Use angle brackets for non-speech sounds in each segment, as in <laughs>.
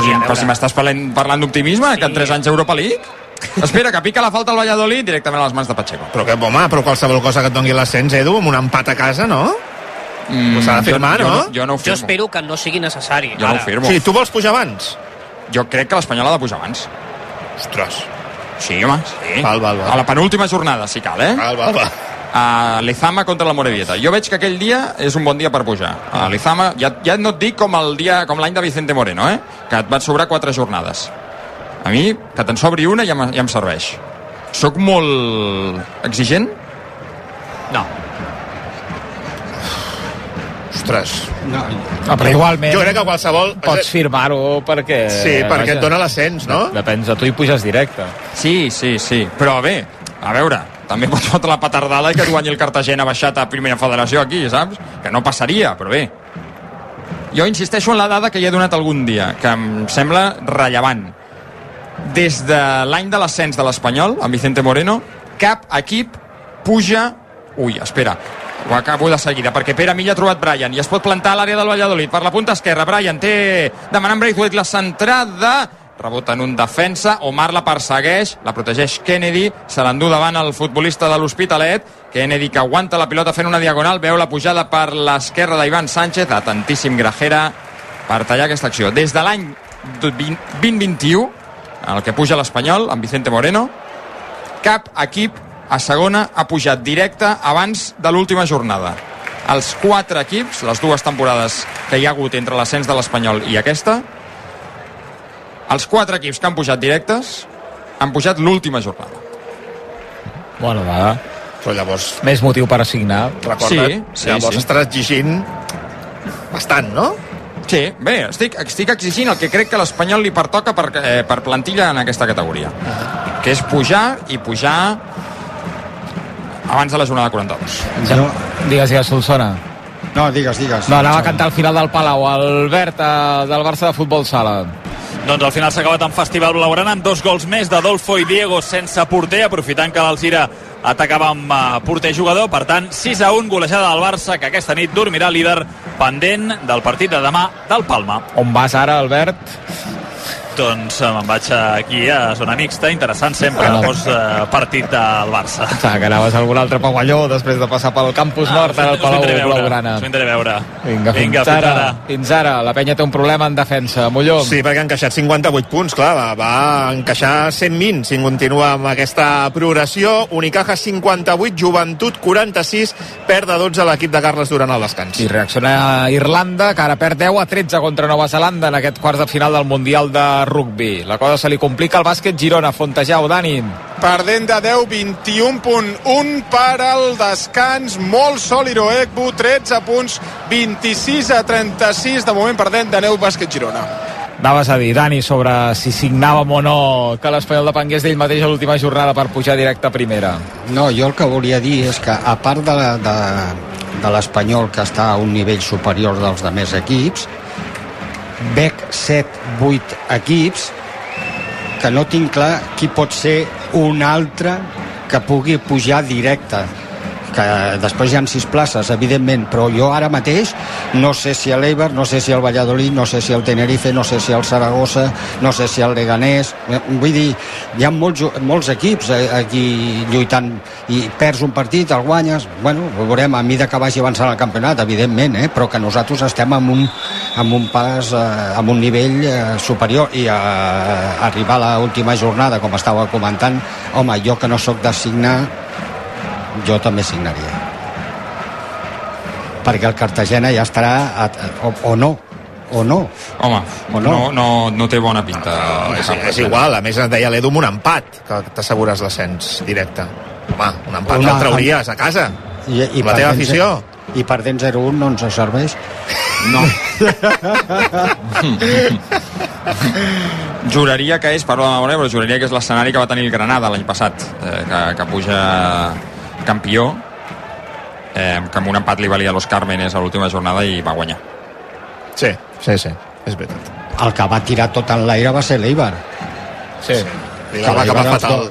Però, si, però si m'estàs parlant, parlant d'optimisme, sí. que en 3 anys Europa League... Espera, que pica la falta al Valladolid directament a les mans de Pacheco. Però que, home, però qualsevol cosa que et doni l'ascens, Edu, amb un empat a casa, no? Mm, S'ha de firmar, jo, no? Jo, jo no ho Jo firmo. espero que no sigui necessari. Jo no ara. ho firmo. O sigui, tu vols pujar abans? Jo crec que l'Espanyol ha de pujar abans. Ostres. Sí, home, sí. Val, val, val. A la penúltima jornada, si cal, eh? Val, val, val. A Lezama contra la Morevieta. Jo veig que aquell dia és un bon dia per pujar. A Lezama, ja, ja no et dic com el dia com l'any de Vicente Moreno, eh? que et van sobrar quatre jornades. A mi, que te'n sobri una ja, ja em serveix. Soc molt exigent? No. Ostres. No, No, però igualment Jo crec que qualsevol... pots firmar-ho perquè... Sí, perquè et dona l'ascens, no? Depèn de tu i puges directe. Sí, sí, sí. Però bé, a veure, també pots fotre la petardada i que et guanyi el Cartagena baixat a primera federació aquí, saps? Que no passaria, però bé. Jo insisteixo en la dada que ja he donat algun dia, que em sembla rellevant. Des de l'any de l'ascens de l'Espanyol, amb Vicente Moreno, cap equip puja... Ui, espera, ho acabo de seguida, perquè Pere Milla ha trobat Brian i es pot plantar a l'àrea del Valladolid per la punta esquerra. Brian té demanant Braithwaite la centrada, rebota en un defensa, Omar la persegueix, la protegeix Kennedy, se l'endú davant el futbolista de l'Hospitalet, Kennedy que aguanta la pilota fent una diagonal, veu la pujada per l'esquerra d'Ivan Sánchez, atentíssim Grajera per tallar aquesta acció. Des de l'any 2021, en el que puja l'Espanyol, amb Vicente Moreno, cap equip a segona ha pujat directe abans de l'última jornada. Els quatre equips, les dues temporades que hi ha hagut entre l'ascens de l'Espanyol i aquesta, els quatre equips que han pujat directes han pujat l'última jornada. Bueno, va. Però llavors, Més motiu per assignar. recorda't, Sí, sí, llavors sí. estaràs exigint bastant, no? Sí, bé, estic, estic exigint el que crec que l'Espanyol li pertoca per, eh, per plantilla en aquesta categoria, que és pujar i pujar abans de la jornada 42. jo, Digues, digues, Solsona. no, digues, digues. No, anava a cantar al final del Palau, Albert, eh, del Barça de Futbol Sala. Doncs al final s'ha acabat en Festival Blaugrana amb dos gols més d'Adolfo i Diego sense porter, aprofitant que l'Alzira atacava amb eh, porter jugador. Per tant, 6 a 1, golejada del Barça, que aquesta nit dormirà líder pendent del partit de demà del Palma. On vas ara, Albert? Doncs eh, me'n vaig aquí a zona mixta, interessant sempre el post eh, partit del Barça. Pensava que anaves a algun altre pavelló després de passar pel campus nord, ara al Palau Blaugrana. us vindré a veure. Vinga, fins, Vinga, fins ara. ara. Fins ara. La penya té un problema en defensa. Molló. Sí, perquè ha encaixat 58 punts, clar, va, va encaixar 120 si continua amb aquesta progressió. Unicaja 58, Joventut 46, perd de 12 l'equip de Carles durant el descans. I reacciona Irlanda, que ara perd 10 a 13 contra Nova Zelanda en aquest quarts de final del Mundial de Rugby. La cosa se li complica al bàsquet Girona, Fontejau, Dani. Perdent de 10, 21.1 per al descans. Molt sòlid Oekbu, 13 punts, 26 a 36. De moment perdent de 9, bàsquet Girona. Anaves a dir, Dani, sobre si signàvem o no que l'Espanyol depengués d'ell mateix a l'última jornada per pujar directe a primera. No, jo el que volia dir és que a part de, la- de, de l'Espanyol que està a un nivell superior dels de més equips veig 7, 8 equips que no tinc clar qui pot ser un altre que pugui pujar directe que després hi ha sis places, evidentment, però jo ara mateix no sé si l'Eibar, no sé si el Valladolid, no sé si el Tenerife, no sé si el Saragossa, no sé si el Leganés, eh, vull dir, hi ha molts, molts equips eh, aquí lluitant i perds un partit, el guanyes, bueno, ho veurem a mida que vagi avançant el campionat, evidentment, eh, però que nosaltres estem amb un, amb un pas, eh, amb un nivell eh, superior. I a, arribar a l'última jornada, com estava comentant, home, jo que no sóc de signar jo també signaria perquè el Cartagena ja estarà a, o, o no o no Home, O no, no? no, no té bona pinta. No, és, és igual, a més et deia l'Edu un empat que t'assegures l'ascens directe. Home, un empat Una- el trauries a casa. i, i la teva afició. i perdent 0-1 no ens serveix No. <laughs> juraria que és, parlo de memòria, però juraria que és l'escenari que va tenir el Granada l'any passat, eh, que, que puja campió, eh, que amb un empat li valia los Cármenes a l'última jornada i va guanyar. Sí, sí, sí, és veritat. el que va tirar tot en l'aire va ser l'Eibar Sí. I la va acabar fatal.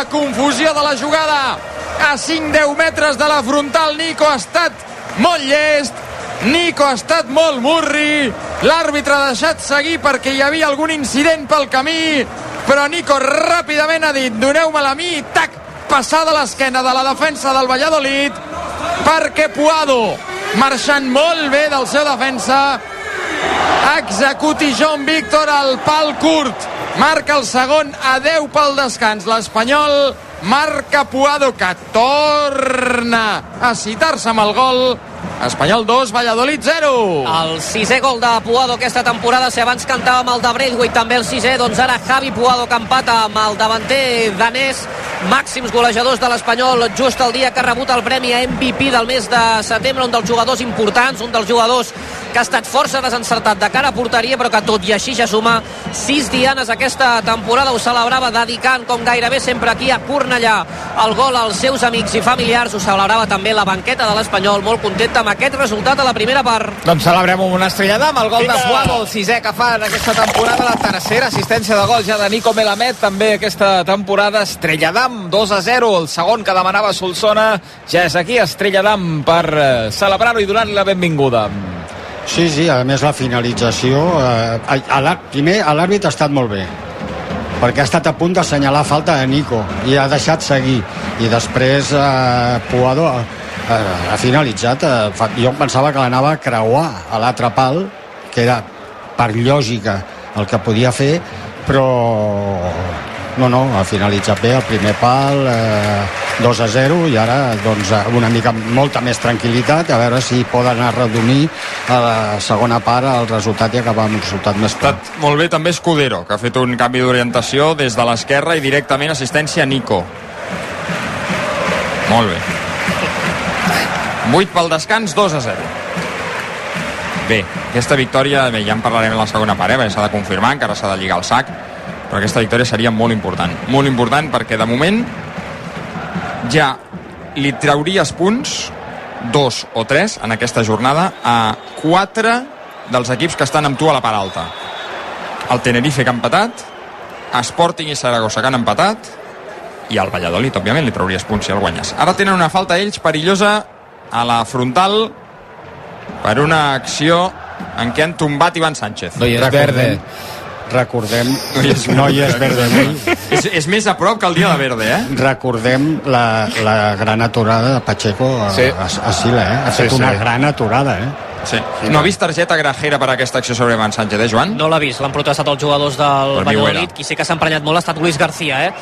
la confusió de la jugada. A 5-10 metres de la frontal Nico ha estat molt llest. Nico ha estat molt murri. L'àrbitre ha deixat seguir perquè hi havia algun incident pel camí però Nico ràpidament ha dit doneu-me-la a mi tac, passada l'esquena de la defensa del Valladolid perquè Puado marxant molt bé del seu defensa executi John Víctor al pal curt marca el segon a 10 pel descans. l'Espanyol marca Puado que torna a citar-se amb el gol Espanyol 2, Valladolid 0 El sisè gol de Puado aquesta temporada, si abans cantàvem el de Braithwaite, també el sisè, doncs ara Javi Puado que empata amb el davanter danès, màxims golejadors de l'Espanyol, just el dia que ha rebut el premi a MVP del mes de setembre, un dels jugadors importants, un dels jugadors que ha estat força desencertat de cara a porteria, però que tot i així ja suma sis dianes aquesta temporada, ho celebrava dedicant, com gairebé sempre aquí a Cornellà, el gol als seus amics i familiars, ho celebrava també la banqueta de l'Espanyol, molt contenta amb aquest resultat a la primera part. Doncs celebrem amb una estrellada amb el gol de Puado, el sisè que fa en aquesta temporada, la tercera assistència de gol ja de Nico Melamed, també aquesta temporada, Estrella d'Am, 2 a 0, el segon que demanava Solsona, ja és aquí, Estrella d'Am, per eh, celebrar-ho i donar-li la benvinguda. Sí, sí, a més la finalització... Eh, a, a primer, a l'àrbit ha estat molt bé, perquè ha estat a punt d'assenyalar falta de Nico i ha deixat seguir. I després eh, Puado ha, ha finalitzat. Eh, jo em pensava que l'anava a creuar a l'altre pal, que era per lògica el que podia fer, però no, no, ha finalitzat bé el primer pal, eh, 2 a 0, i ara doncs, eh, una mica molta més tranquil·litat, a veure si poden arredonir a la segona part el resultat i acabar amb un resultat més clar. molt bé també Escudero, que ha fet un canvi d'orientació des de l'esquerra i directament assistència a Nico. Molt bé. 8 pel descans, 2 a 0. Bé, aquesta victòria, bé, ja en parlarem en la segona part, eh, s'ha de confirmar, encara s'ha de lligar el sac, però aquesta victòria seria molt important. Molt important perquè de moment ja li trauries punts, dos o tres, en aquesta jornada, a quatre dels equips que estan amb tu a la part alta. El Tenerife que ha empatat, Sporting i Saragossa que han empatat, i el Valladolid, òbviament, li trauries punts si el guanyes. Ara tenen una falta ells perillosa a la frontal per una acció en què han tombat Ivan Sánchez. No hi és Recordem- verde. Recordem, No hi és no hi és verde avui, És, és més a prop que el dia de Verde, eh? recordem la, la gran aturada de Pacheco a, Sí. a, a Sila, eh? Ha Sí, fet sí. una gran aturada, eh? Sí. No ha vist targeta grajera per aquesta acció sobre Ivan Sánchez, eh, Joan? No l'ha vist, l'han protestat els jugadors del Valladolid. Qui sí que s'ha emprenyat molt ha estat Luis García, eh?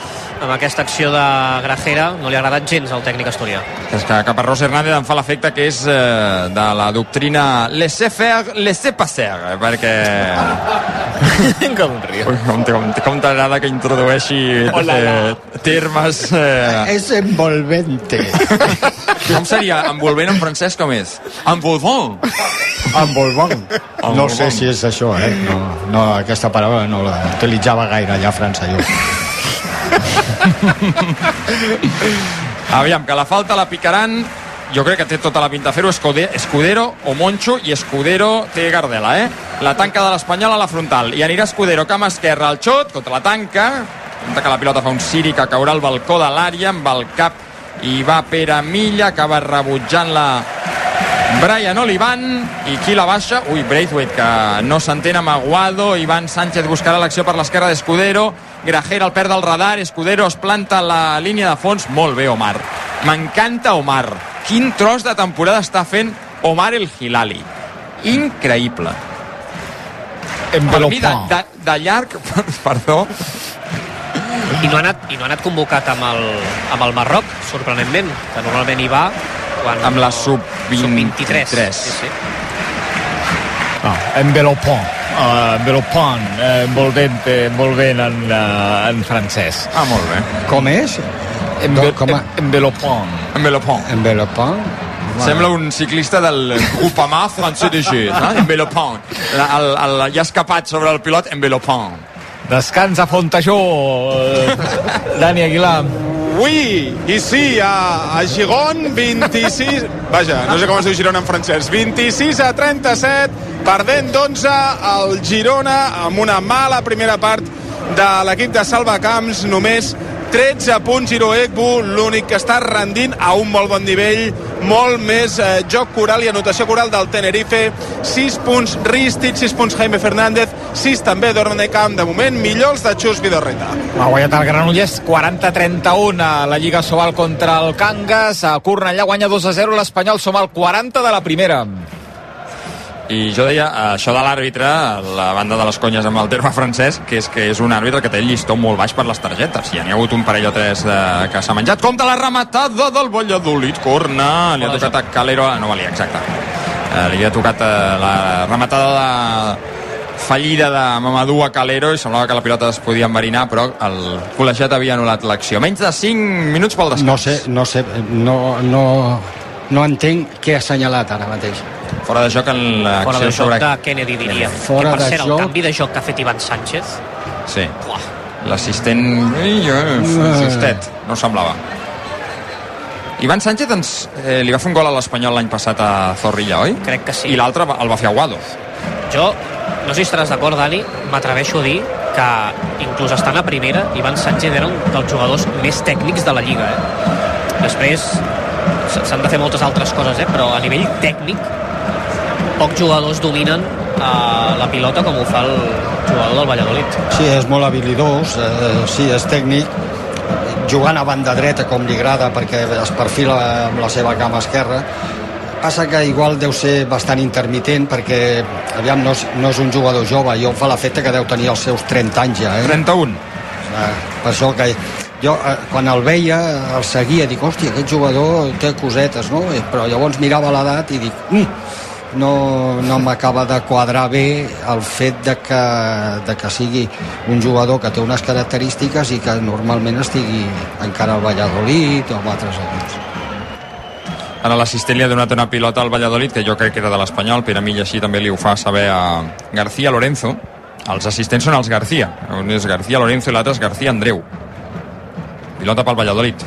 Amb aquesta acció de Grajera no li ha agradat gens al tècnic asturià. És que Caparrós Hernández em fa l'efecte que és eh, de la doctrina laissez faire, laissez passer, eh, perquè... <laughs> Com riu. Com com, com t'agrada que introdueixi eh, termes... Eh, És envolvente. <laughs> com seria envolvent en francès com és? Envolvant. Envolvant. No sé si és això, eh? No, no, aquesta paraula no la utilitzava gaire allà a França, jo. Aviam, que la falta la picaran jo crec que té tota la pinta de fer-ho Escude- Escudero o Moncho i Escudero té Gardela, eh? La tanca de l'Espanyol a la frontal i anirà Escudero cam esquerra al xot contra la tanca compte que la pilota fa un siri que caurà al balcó de l'àrea amb el cap i va Pere Milla acaba rebutjant la Brian Olivan i qui la baixa? Ui, Braithwaite, que no s'entén amb Aguado. Ivan Sánchez buscarà l'acció per l'esquerra d'Escudero. Grajera el perd del radar. Escudero es planta la línia de fons. Molt bé, Omar. M'encanta Omar. Quin tros de temporada està fent Omar el Hilali. Increïble. Per mi, de, de, de llarg, <laughs> perdó, I no ha anat, i no ha anat convocat amb el, amb el Marroc, sorprenentment, que normalment hi va quan amb la sub sub-23. Sí, sí. No, envelopant. Uh, envelopant, uh, envolvent, envolvent en, uh, en francès. Ah, molt bé. Com és? Embe- com a- Envelopant. Envelopant. Envelopant. Sembla un ciclista del Groupama francès de G, no? Envelopant. La- El, el, ja escapat sobre el pilot, envelopant. Descans a Fontajó, <laughs> Dani Aguilar. Oui, i sí, a, a Giron, 26... Vaja, no sé com es diu Girona en francès. 26 a 37, perdent d'11 el Girona amb una mala primera part de l'equip de Salvacamps, només 13 punts Giro Egbu, l'únic que està rendint a un molt bon nivell, molt més eh, joc coral i anotació coral del Tenerife, 6 punts Ristich, 6 punts Jaime Fernández, 6 també d'Ornecamp, de moment millors de Xus Vidorreta. Ha guanyat el Granollers 40-31 a la Lliga Sobal contra el Cangas. A Cornellà guanya 2 a 0 l'Espanyol Sobal 40 de la primera. I jo deia, això de l'àrbitre, la banda de les conyes amb el terme francès, que és que és un àrbitre que té el llistó molt baix per les targetes. Ja n'hi ha hagut un parell o tres eh, que s'ha menjat. Compte la rematada del Valladolid. Corna, li ha tocat a Calero... No valia, exacte. Eh, li ha tocat eh, la rematada de fallida de Mamadou a Calero i semblava que la pilota es podia enverinar però el col·legiat havia anul·lat l'acció menys de 5 minuts pel descans No sé, no sé, no, no, no entenc què ha assenyalat ara mateix. Fora de joc en Fora l'acció de joc sobre... de Kennedy, diria. Fora que, per de cert, joc. el canvi de joc que ha fet Ivan Sánchez... Sí. L'assistent... Ei, eh, Justet, no semblava. Ivan Sánchez ens, eh, li va fer un gol a l'Espanyol l'any passat a Zorrilla, oi? Crec que sí. I l'altre el va fer Aguado. Jo, no sé si estaràs d'acord, Dani, m'atreveixo a dir que inclús estant a primera, Ivan Sánchez era un dels jugadors més tècnics de la Lliga. Eh? Després s'han de fer moltes altres coses, eh? però a nivell tècnic pocs jugadors dominen eh, la pilota com ho fa el jugador del Valladolid. Sí, és molt habilidós, eh, sí, és tècnic, jugant a banda dreta com li agrada perquè es perfila amb la seva cama esquerra. Passa que igual deu ser bastant intermitent perquè, aviam, no és, no és un jugador jove, jo em fa l'efecte que deu tenir els seus 30 anys ja, eh? 31. Eh, per això que jo eh, quan el veia el seguia, dic, hòstia, aquest jugador té cosetes, no? Però llavors mirava l'edat i dic, mm, no, no m'acaba de quadrar bé el fet de que, de que sigui un jugador que té unes característiques i que normalment estigui encara al Valladolid o amb altres equips. Ara l'assistent li ha donat una pilota al Valladolid, que jo crec que era de l'Espanyol, Pere Milla així també li ho fa saber a García Lorenzo. Els assistents són els García. Un és García Lorenzo i l'altre és García Andreu. Pilota pel Valladolid.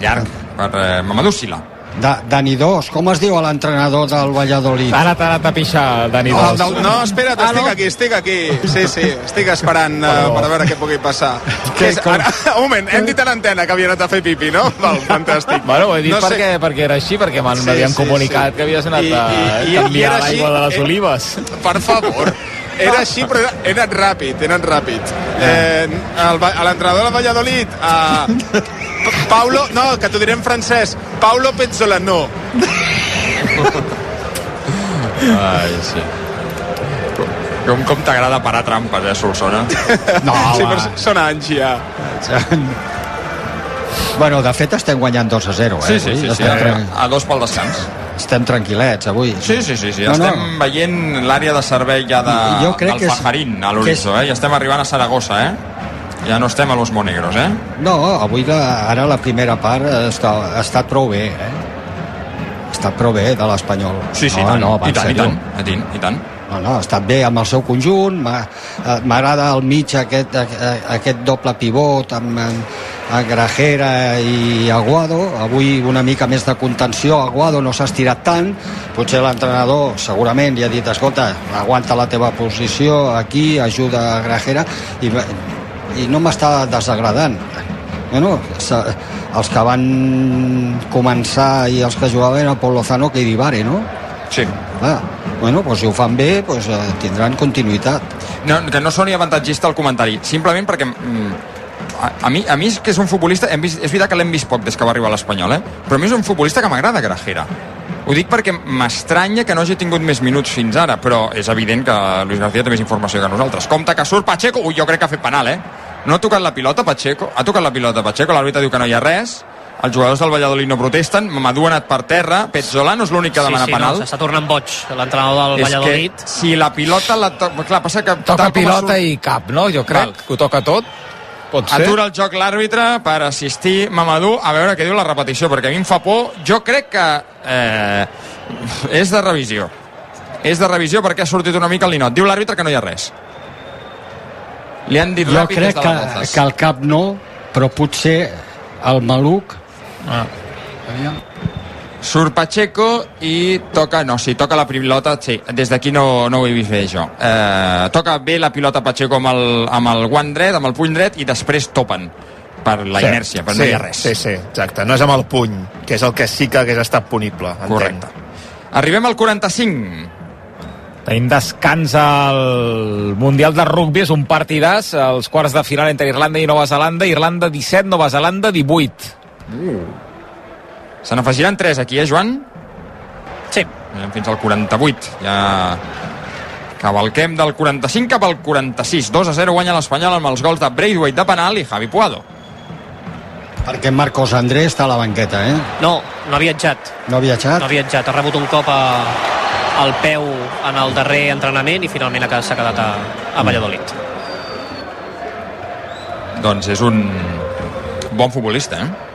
Llarg per eh, Mamadou Sila. Da, Dani Dos, com es diu l'entrenador del Valladolid? Ha anat, ha anat a pixar, Dani No, Dos. no, no, espera't, Ah, estic no? aquí, estic aquí. <laughs> Sí, sí, estic esperant uh, per veure què pugui passar. <laughs> Què, és, ara, <laughs> un moment, hem dit a l'antena que havia anat a fer pipi, no? Val, fantàstic. Bueno, ho he dit No sé- perquè, perquè era així, perquè m'han Sí, m'havien sí, comunicat sí. que havies anat I- a i- canviar l'aigua de les eh, olives. Per favor. Era així, però era, he anat ràpid, he anat ràpid. Eh, a l'entrenador del Valladolid, a Paulo, no, que t'ho diré en francès, Paulo Pezzolano. Ai, sí. Com, com t'agrada parar trampes, eh, Solsona? No, sí, va. però són anys ja. <laughs> Bueno, de fet estem guanyant 2 a 0, eh? Sí, sí, sí, sí. Tran- a dos pel descans. Estem tranquil·lets avui. Sí, sí, sí, sí. No, no. estem veient l'àrea de servei ja de, Jo crec del Pajarín a l'horitzó, és- eh? Ja estem arribant a Saragossa, eh? Ja no estem a los Monegros, eh? No, avui la, ara la primera part està, ha estat prou bé, eh? Ha estat prou bé de l'Espanyol. Sí, sí, no, i tant, no, i tant, i tant, i tant, i tant. No, no, ha estat bé amb el seu conjunt, eh, m'agrada el mig aquest, eh, aquest doble pivot amb, amb Grajera i Aguado, avui una mica més de contenció, Aguado no s'ha estirat tant, potser l'entrenador segurament li ha dit, escolta, aguanta la teva posició aquí, ajuda a Grajera, i, i no m'està desagradant. Bueno, els que van començar i els que jugaven era Pol Lozano que Idibare, no? Sí. Clar, bueno, doncs si ho fan bé, doncs, eh, tindran continuïtat. No, que no soni avantatgista el comentari, simplement perquè mm, a, a, mi, a mi és que és un futbolista, hem vist, és veritat que l'hem vist poc des que va arribar a l'Espanyol, eh? però a mi és un futbolista que m'agrada Grajera. Ho dic perquè m'estranya que no hagi tingut més minuts fins ara, però és evident que Luis García té més informació que nosaltres. Compte que surt Pacheco, ui, jo crec que ha fet penal, eh? No ha tocat la pilota Pacheco, ha tocat la pilota Pacheco, l'àrbitre diu que no hi ha res, els jugadors del Valladolid no protesten, Mamadou ha anat per terra, Petzolano és l'únic que demana sí, sí, penal. No, s'està tornant boig l'entrenador del és Valladolid. que si la pilota la to... clar, passa que Toca com pilota sort- i cap, no? Jo crec Val. que ho toca tot. Pot ser. Atura el joc l'àrbitre per assistir Mamadou a veure què diu la repetició, perquè a mi em fa por. Jo crec que eh, és de revisió. És de revisió perquè ha sortit una mica el ninot. Diu l'àrbitre que no hi ha res. Li han dit Jo ràpid des crec de que, que el cap no, però potser el maluc... Ah. Surt Pacheco i toca, no, sí, toca la pilota, sí, des d'aquí no, no ho he vist bé jo. Eh, toca bé la pilota Pacheco amb el, amb el guant dret, amb el puny dret, i després topen per la Sí, inèrcia, però sí, no hi ha res. Sí, sí, exacte. No és amb el puny, que és el que sí que hagués estat punible. entenc. Correcte. Arribem al 45. Tenim descans al Mundial de Rugby, és un partidàs, els quarts de final entre Irlanda i Nova Zelanda, Irlanda 17, Nova Zelanda 18. Se n'afegiran 3 aquí, eh, Joan? Sí, Anem fins al 48. Ja cavalquem del 45 cap al 46. 2 a 0 guanya l'Espanyol amb els gols de Braithwaite de penal i Javi Puado. Perquè Marcos André està a la banqueta, eh? no, no ha viatjat. No ha viatjat? No ha viatjat, ha rebut un cop a, al peu en el darrer entrenament i finalment ha- s'ha quedat a, a Valladolid. Doncs és un bon futbolista, eh?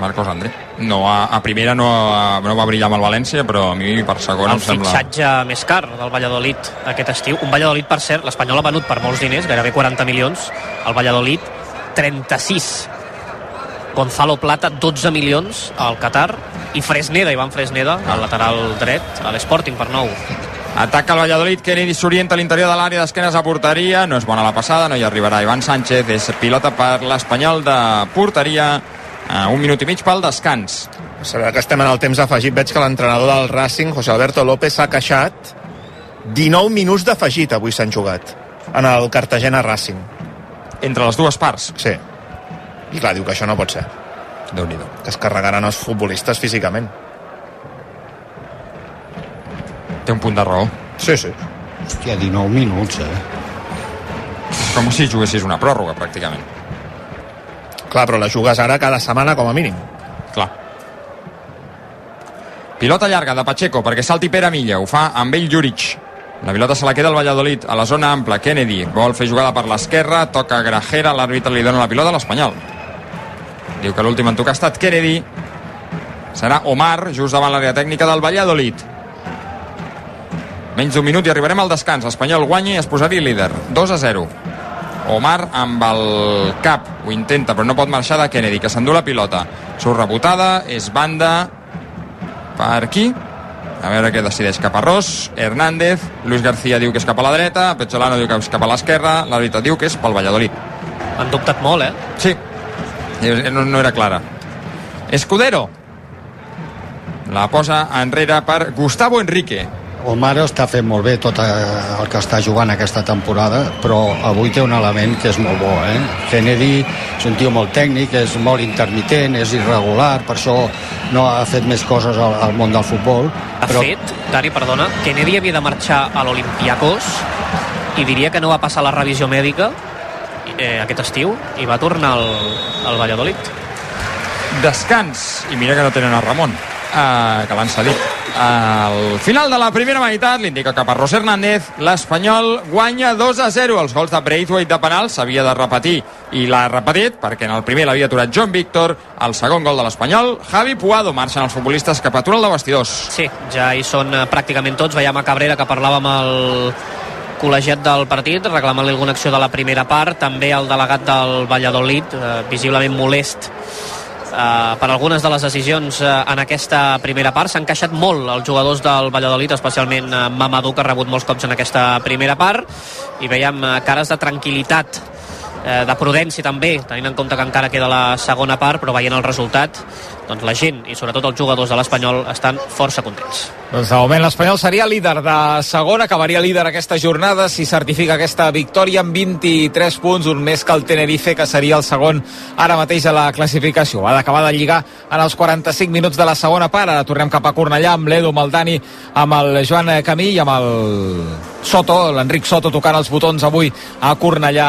Marcos André. No, a, a primera no, a, no va brillar amb el València, però a mi per segona el em sembla... fitxatge més car del Valladolid aquest estiu. Un Valladolid, per cert, l'Espanyol ha venut per molts diners, gairebé 40 milions. El Valladolid, 36. Gonzalo Plata, 12 milions al Qatar. I Fresneda, Ivan Fresneda, al lateral dret, a l'Sporting per nou. Ataca el Valladolid, Kennedy s'orienta a l'interior de l'àrea d'esquenes a porteria, no és bona la passada, no hi arribarà Ivan Sánchez, és pilota per l'Espanyol de porteria, a un minut i mig pel descans. Saber que estem en el temps afegit, veig que l'entrenador del Racing, José Alberto López, s'ha queixat 19 minuts d'afegit avui s'han jugat en el Cartagena Racing. Entre les dues parts. Sí. I clar, diu que això no pot ser. déu nhi Que es carregaran els futbolistes físicament. Té un punt de raó. Sí, sí. Hòstia, 19 minuts, eh? Com si juguessis una pròrroga, pràcticament. Clar, però la jugues ara cada setmana com a mínim. Clar. Pilota llarga de Pacheco perquè salti Pere Milla, ho fa amb ell Juric. La pilota se la queda el Valladolid a la zona ampla. Kennedy vol fer jugada per l'esquerra, toca Grajera, l'àrbitre li dona la pilota a l'Espanyol. Diu que l'últim en tocar ha estat Kennedy. Serà Omar, just davant l'àrea tècnica del Valladolid. Menys d'un minut i arribarem al descans. L'Espanyol guanya i es posaria líder. 2 a 0. Omar amb el cap ho intenta però no pot marxar de Kennedy que s'endú la pilota. Surt rebotada, és banda per aquí. A veure què decideix Caparrós Hernández, Luis García diu que és cap a la dreta Pezzolano diu que és cap a l'esquerra l'àrbitre diu que és pel Valladolid. Han dubtat molt, eh? sí, no, no era clara. Escudero. La posa enrere per Gustavo Enrique Omar està fent molt bé tot eh, el que està jugant aquesta temporada, però avui té un element que és molt bo, eh? Kennedy és un tio molt tècnic, és molt intermitent, és irregular, per això no ha fet més coses al, al món del futbol. De però... fet, Dani, perdona, Kennedy havia de marxar a l'Olimpiakos i diria que no va passar la revisió mèdica eh, aquest estiu i va tornar al, al Valladolid. descans i mira que no tenen el Ramon uh, que l'han cedit al final de la primera meitat l'indica cap a Ros Hernández. l'Espanyol guanya 2 a 0 els gols de Braithwaite de penal s'havia de repetir. I l'ha repetit perquè en el primer l'havia aturat John Víctor. El segon gol de l'Espanyol Javi Puado marxen els futbolistes cap a túnel de vestidors. Sí, ja hi són eh, pràcticament tots. Veiem a Cabrera que parlava amb el col·legiat del partit, reclamant-li alguna acció de la primera part. També el delegat del Valladolid, eh, visiblement molest eh, per algunes de les decisions eh, en aquesta primera part. S'han queixat molt els jugadors del Valladolid, especialment eh, Mamadou, que ha rebut molts cops en aquesta primera part. I veiem eh, cares de tranquil·litat eh, de prudència també, tenint en compte que encara queda la segona part, però veient el resultat, doncs la gent i sobretot els jugadors de l'Espanyol estan força contents. Doncs de moment l'Espanyol seria líder de segona, acabaria líder aquesta jornada si certifica aquesta victòria amb 23 punts, un més que el Tenerife, que seria el segon ara mateix a la classificació. Va d'acabar de lligar en els 45 minuts de la segona part. Ara tornem cap a Cornellà amb l'Edu, amb el Dani, amb el Joan Camí i amb el Soto, l'Enric Soto tocant els botons avui a Cornellà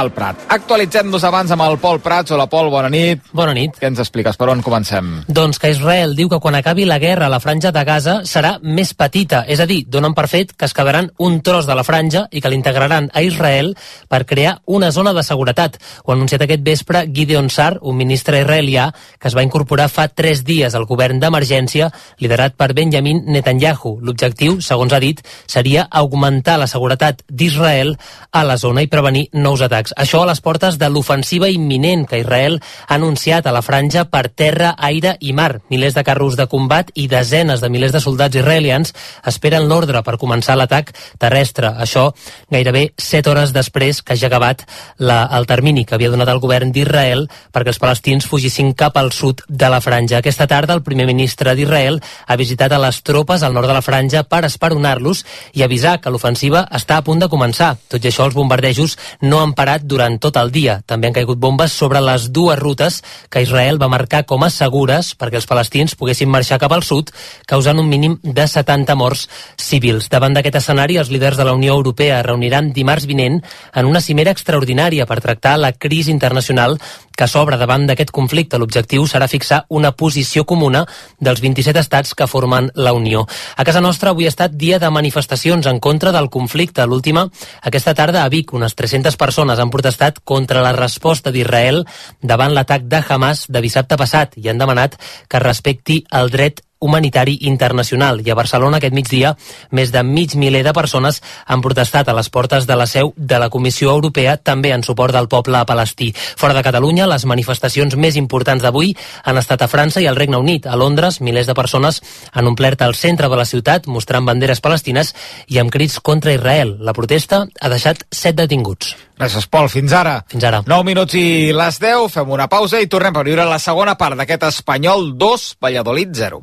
al Prat. Actualitzem-nos abans amb el Pol Prats. Hola, Pol, bona nit. Bona nit. Què ens expliques? Per on comencem? Avancem. Doncs que Israel diu que quan acabi la guerra la franja de Gaza serà més petita, és a dir, donen per fet que es quedaran un tros de la franja i que l'integraran a Israel per crear una zona de seguretat. Ho ha anunciat aquest vespre Gideon Sar, un ministre israelià que es va incorporar fa tres dies al govern d'emergència liderat per Benjamin Netanyahu. L'objectiu, segons ha dit, seria augmentar la seguretat d'Israel a la zona i prevenir nous atacs. Això a les portes de l'ofensiva imminent que Israel ha anunciat a la franja per terra, aire i mar. Milers de carros de combat i desenes de milers de soldats israelians esperen l'ordre per començar l'atac terrestre. Això gairebé set hores després que ja acabat la, el termini que havia donat el govern d'Israel perquè els palestins fugissin cap al sud de la franja. Aquesta tarda el primer ministre d'Israel ha visitat a les tropes al nord de la franja per esperonar-los i avisar que l'ofensiva està a punt de començar. Tot i això, els bombardejos no han parat durant tot el dia. També han caigut bombes sobre les dues rutes que Israel va marcar com a segures perquè els palestins poguessin marxar cap al sud, causant un mínim de 70 morts civils. Davant d'aquest escenari, els líders de la Unió Europea es reuniran dimarts vinent en una cimera extraordinària per tractar la crisi internacional que s'obre davant d'aquest conflicte. L'objectiu serà fixar una posició comuna dels 27 estats que formen la Unió. A casa nostra avui ha estat dia de manifestacions en contra del conflicte. L'última, aquesta tarda a Vic, unes 300 persones han protestat contra la resposta d'Israel davant l'atac de Hamas de dissabte passat i han demanat que respecti el dret humanitari internacional. I a Barcelona aquest migdia més de mig miler de persones han protestat a les portes de la seu de la Comissió Europea també en suport del poble palestí. Fora de Catalunya, les manifestacions més importants d'avui han estat a França i al Regne Unit. A Londres, milers de persones han omplert el centre de la ciutat mostrant banderes palestines i amb crits contra Israel. La protesta ha deixat set detinguts. Gràcies, Pol. Fins ara. Fins ara. 9 minuts i les 10. Fem una pausa i tornem per viure la segona part d'aquest Espanyol 2, Valladolid 0.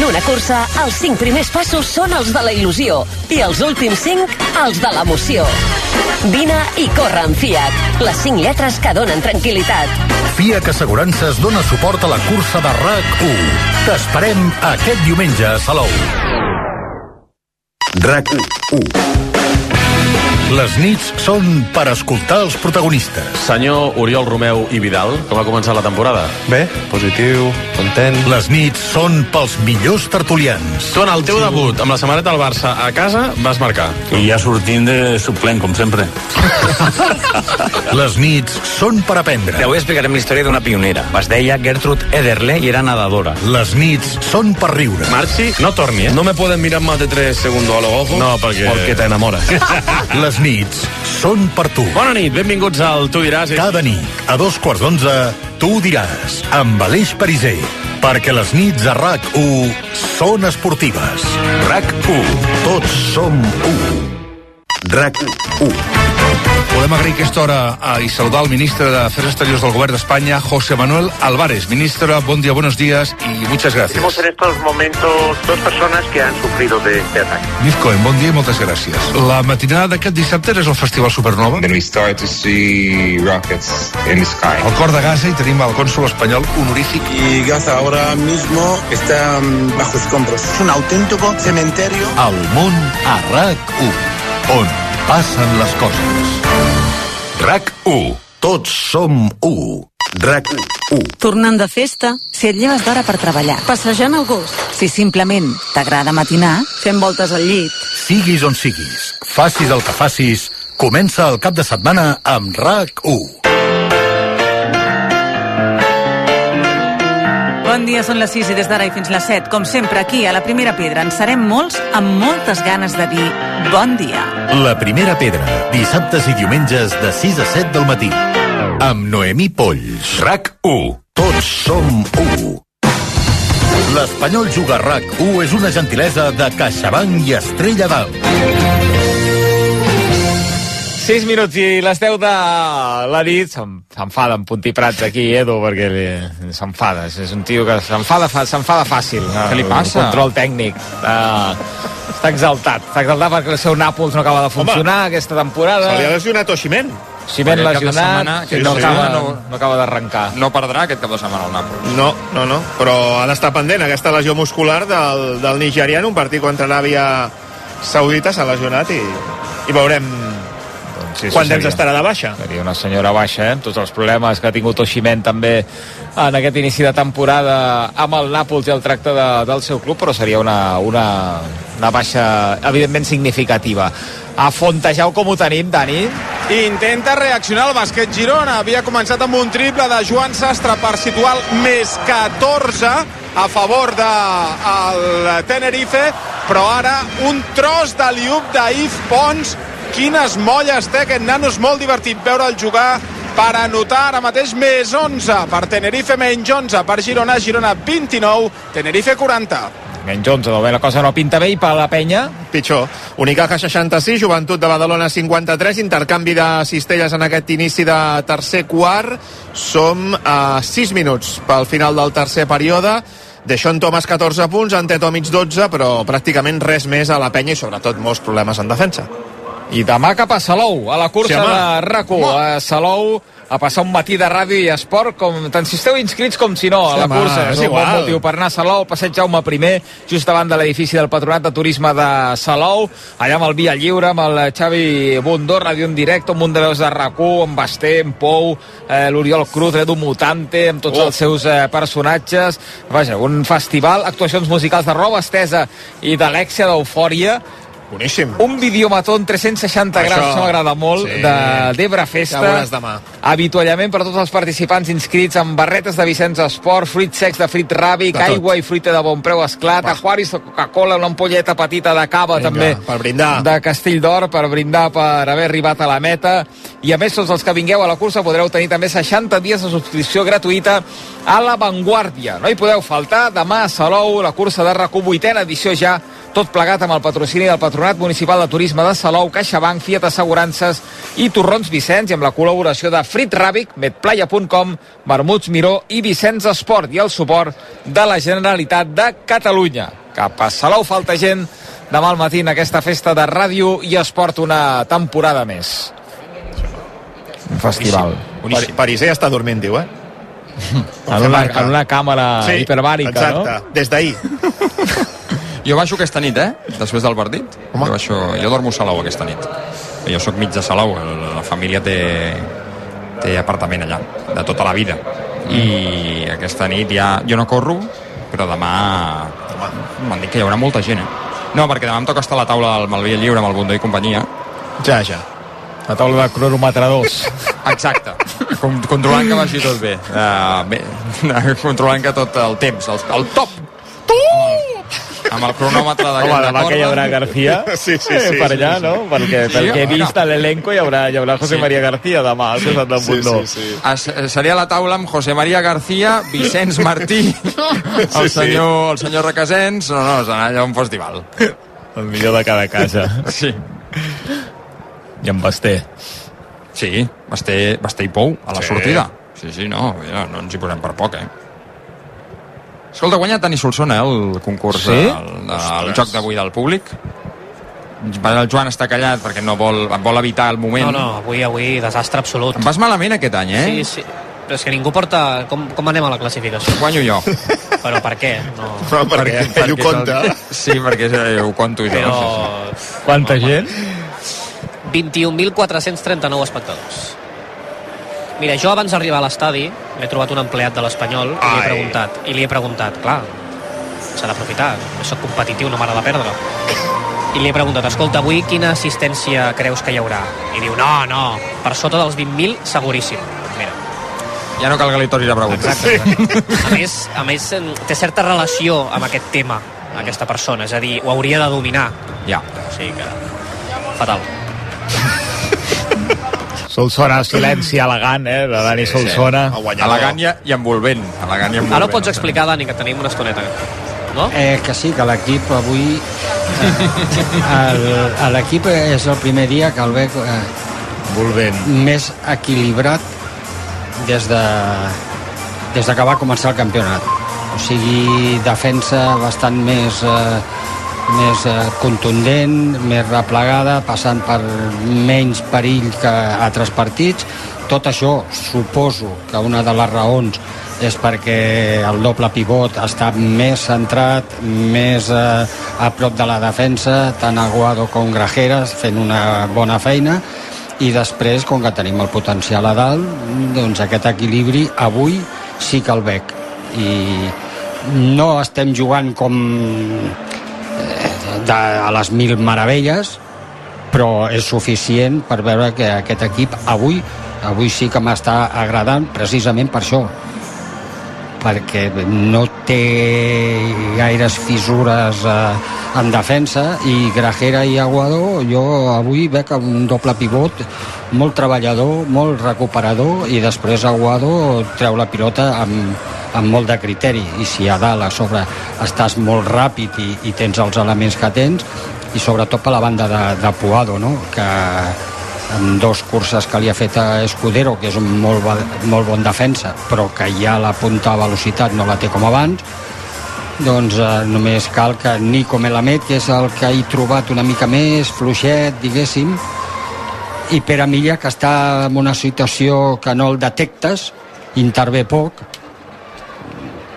En una cursa, els cinc primers passos són els de la il·lusió i els últims cinc, els de l'emoció. Vine i corre amb Fiat. Les cinc lletres que donen tranquil·litat. FIAC Assegurances dona suport a la cursa de RAC1. T'esperem aquest diumenge a Salou. RAC1. Les nits són per escoltar els protagonistes. Senyor Oriol Romeu i Vidal, com ha començat la temporada? Bé, positiu, content. Les nits són pels millors tertulians. Tu en el teu debut amb la samarreta del Barça a casa vas marcar. I ja sortim de suplent, com sempre. <laughs> Les nits són per aprendre. Avui explicarem la història d'una pionera. Es deia Gertrude Ederle i era nedadora. Les nits són per riure. Marxi, no torni, eh? No me pueden mirar más de tres segundos a los ojos. No, perquè... Porque te enamoras. <laughs> <laughs> Les nits són per tu. Bona nit, benvinguts al Tu diràs. Cada nit, a dos quarts d'onze, tu diràs, amb Aleix Pariser, perquè les nits a RAC1 són esportives. RAC1, tots som u. RAC1. Volem agrair aquesta hora a, i saludar el ministre de Afers Exteriors del Govern d'Espanya, José Manuel Álvarez. Ministra, bon dia, buenos días y muchas gracias. Tenemos en estos momentos dos personas que han sufrido de este ataque. Mircoen, bon dia i moltes gràcies. La matinada d'aquest dissabte és el Festival Supernova. Then we start to see rockets in the sky. Al cor de Gaza i tenim el cònsul espanyol honorífic. Y Gaza ahora mismo está um, bajo escombros. Es un auténtico cementerio. El món a RAC1, on passen les coses. RAC1, tots som u. RAC1. Tornant de festa, si et lleves d'hora per treballar, passejant el gos, si simplement t'agrada matinar, fent voltes al llit. Siguis on siguis, facis el que facis, comença el cap de setmana amb RAC1. Bon dia, són les 6 i des d'ara i fins les 7, com sempre, aquí a la Primera Pedra. En serem molts amb moltes ganes de dir bon dia. La primera pedra, dissabtes i diumenges de 6 a 7 del matí. amb Noemí Polls. RAC 1. Tots som 1. L'Espanyol juga RAC 1 és una gentilesa de CaixaBank i Estrella d'Alt. 6 minuts i les 10 de la nit s'enfada en Puntí Prats aquí, Edu, perquè li- s'enfada. És un tio que s'enfada fa, s'enfada fàcil. Què li El passa? Control tècnic. Uh, està exaltat. Està exaltat perquè el seu Nàpols no acaba de funcionar aquesta temporada. Se li ha lesionat Oximen. Cap de lesionat, setmana- sí, no, acaba, no, no acaba d'arrencar. No perdrà aquest cap de setmana el Nàpols. No, no, no, però ha d'estar pendent aquesta lesió muscular del, del nigeriano, un partit contra l'Àvia Saudita s'ha lesionat i, i veurem Sí, quant això temps seria- estarà de baixa. Seria una senyora baixa, eh? tots els problemes que ha tingut Oximen també en aquest inici de temporada amb el Nàpols i el tracte de, del seu club, però seria una, una, una baixa evidentment significativa. A Fontejau com ho tenim, Dani? Intenta reaccionar el bàsquet Girona. Havia començat amb un triple de Joan Sastre per situar el més 14 a favor del Tenerife, però ara un tros de liup d'If Pons. Quines molles té aquest nano, és molt divertit veure'l jugar per anotar ara mateix més 11 per Tenerife, menys 11 per Girona, Girona 29, Tenerife 40. Menys 11, doncs bé, la cosa no pinta bé i per la penya Pitjor. Unicaja 66, Joventut de Badalona 53, intercanvi de cistelles en aquest inici de tercer quart. Som a 6 minuts pel final del tercer període. Deixón Thomas 14 punts, Antetomic 12, però pràcticament res més a la penya i sobretot molts problemes en defensa. I demà cap a Salou, a la cursa Sí, home. de RAC1, a Salou, a passar un matí de ràdio i esport, com tant si esteu inscrits com si no, a la home, cursa. és És un bon igual. motiu per anar a Salou, al passeig Jaume I, just davant de l'edifici del Patronat de Turisme de Salou, allà amb el Via Lliure, amb el Xavi Bundó, ràdio en directe, un munt de veus de RAC1, amb Basté, amb Pou, eh, l'Oriol Cruz, l'Edu Mutante, amb tots Oh. els seus eh, personatges. Vaja, un festival, actuacions musicals de roba estesa i d'Alexia d'Eufòria, Boníssim. un videomató en 360 Això, graus, això m'agrada molt, sí. de d'Ebre Festa. Ja demà. Avituallament per tots els participants inscrits amb barretes de Vicenç Esport, fruits secs de frit ràbic, De tot. aigua i fruita de bon preu esclat, aquaris de Coca-Cola, una ampolleta petita de cava Vinga, també per brindar. de Castell d'Or per brindar per haver arribat a la meta i a més tots els que vingueu a la cursa podreu tenir també 60 dies de subscripció gratuïta a La Vanguardia. No hi podeu faltar, demà a Salou, la cursa de RAC1 vuitena edició ja, tot plegat amb el patrocini del Patronat Municipal de Turisme de Salou, CaixaBank, Fiat Assegurances i Torrons Vicenç i amb la col·laboració de Frit Ràbic, Medplaya.com, Vermuts Miró i Vicenç Esport i el suport de la Generalitat de Catalunya. Cap a Salou falta gent demà al matí en aquesta festa de ràdio i esport una temporada més. Un festival. Pari- Pariser està dormint, diu, eh? <laughs> En una, en una càmera sí, hiperbàrica, exacte, no? des d'ahir. <laughs> Jo baixo aquesta nit, eh? Després del partit. Home. Jo, baixo, jo dormo a Salou aquesta nit. Jo sóc mig de Salou, la família té, té apartament allà, de tota la vida. I aquesta nit ja... Jo no corro, però demà... M'han dit que hi haurà molta gent, eh? No, perquè demà em toca estar a la taula del Malvia Lliure amb el Bundó i companyia. Ja, ja. La taula de cronometradors. <laughs> Exacte. Com, controlant que vagi tot bé. Uh, bé. <laughs> controlant que tot el temps, el, el top. Amb el cronòmetre de Home, demà que hi haurà García Sí, sí, eh, sí, per sí, allà, sí. no? Perquè, Sí, perquè he bueno. vist a l'elenco hi haurà, hi haurà José Sí. María García demà al costat del Bundó. Es, eh, seria la taula amb José María García, Vicenç <laughs> Martí, el sí. senyor, el senyor Requesens... No, no, serà allà un festival. El millor de cada casa. Sí. I amb Basté. Sí, Basté, Basté i Pou, a la Sí. sortida. Sí, sí, no, no, no ens hi posem per poc, eh? Escolta, ha guanyat Dani Solsona, eh, el concurs Sí? del, del joc d'avui del públic. El Joan està callat perquè no vol, vol evitar el moment. No, no, avui, avui, desastre absolut. Em vas malament aquest any, eh? Sí, sí. Però és que ningú porta... Com, com anem a la classificació? Guanyo jo. Però per què? No. No, perquè, perquè ell ho és compta. El... Sí, perquè eh, ho conto jo. Però... Sí, sí. Quanta gent? 21.439 espectadors. Mira, jo abans d'arribar a l'estadi m'he trobat un empleat de l'Espanyol i li he preguntat, i li he preguntat, clar, s'ha d'aprofitar, soc competitiu, no m'agrada perdre. I li he preguntat, escolta, avui quina assistència creus que hi haurà? I diu, no, no, per sota dels 20.000 seguríssim. Mira, Ja no cal que li tornis a preguntar. Exacte, a més, a més, té certa relació amb aquest tema, aquesta persona, és a dir, ho hauria de dominar. Ja. O sigui que... Fatal. Solsona, silenci elegant, eh, de Dani Sí, Solsona. sí. Elegant i, i envolvent. Elegant i envolvent. Ara ho pots explicar, Dani, que tenim una estoneta. No? Eh, que sí, que l'equip avui... Eh, L'equip és el primer dia que el veig eh, Volvent. més equilibrat des de, des de que va començar el campionat. O sigui, defensa bastant més, eh, més eh, contundent, més replegada, passant per menys perill que altres partits. Tot això suposo que una de les raons és perquè el doble pivot està més centrat, més eh, a prop de la defensa, tant Aguado com Grajeras fent una bona feina i després, com que tenim el potencial a dalt, doncs aquest equilibri avui sí que el veig i no estem jugant com de, a les mil meravelles però és suficient per veure que aquest equip avui avui sí que m'està agradant precisament per això. Perquè no té gaires fissures eh, en defensa i Grajera i Aguado jo avui veig un doble pivot molt treballador, molt recuperador i després Aguado treu la pilota amb, amb molt de criteri i si a dalt a sobre estàs molt ràpid i, i tens els elements que tens i sobretot per la banda de, de Puado no? que amb dos curses que li ha fet a Escudero, que és un molt, molt bon defensa, però que ja la punta a velocitat no la té com abans, doncs eh, només cal que Nico Melamed, que és el que he trobat una mica més fluixet, diguéssim, i Pere Milla, que està en una situació que no el detectes, intervé poc,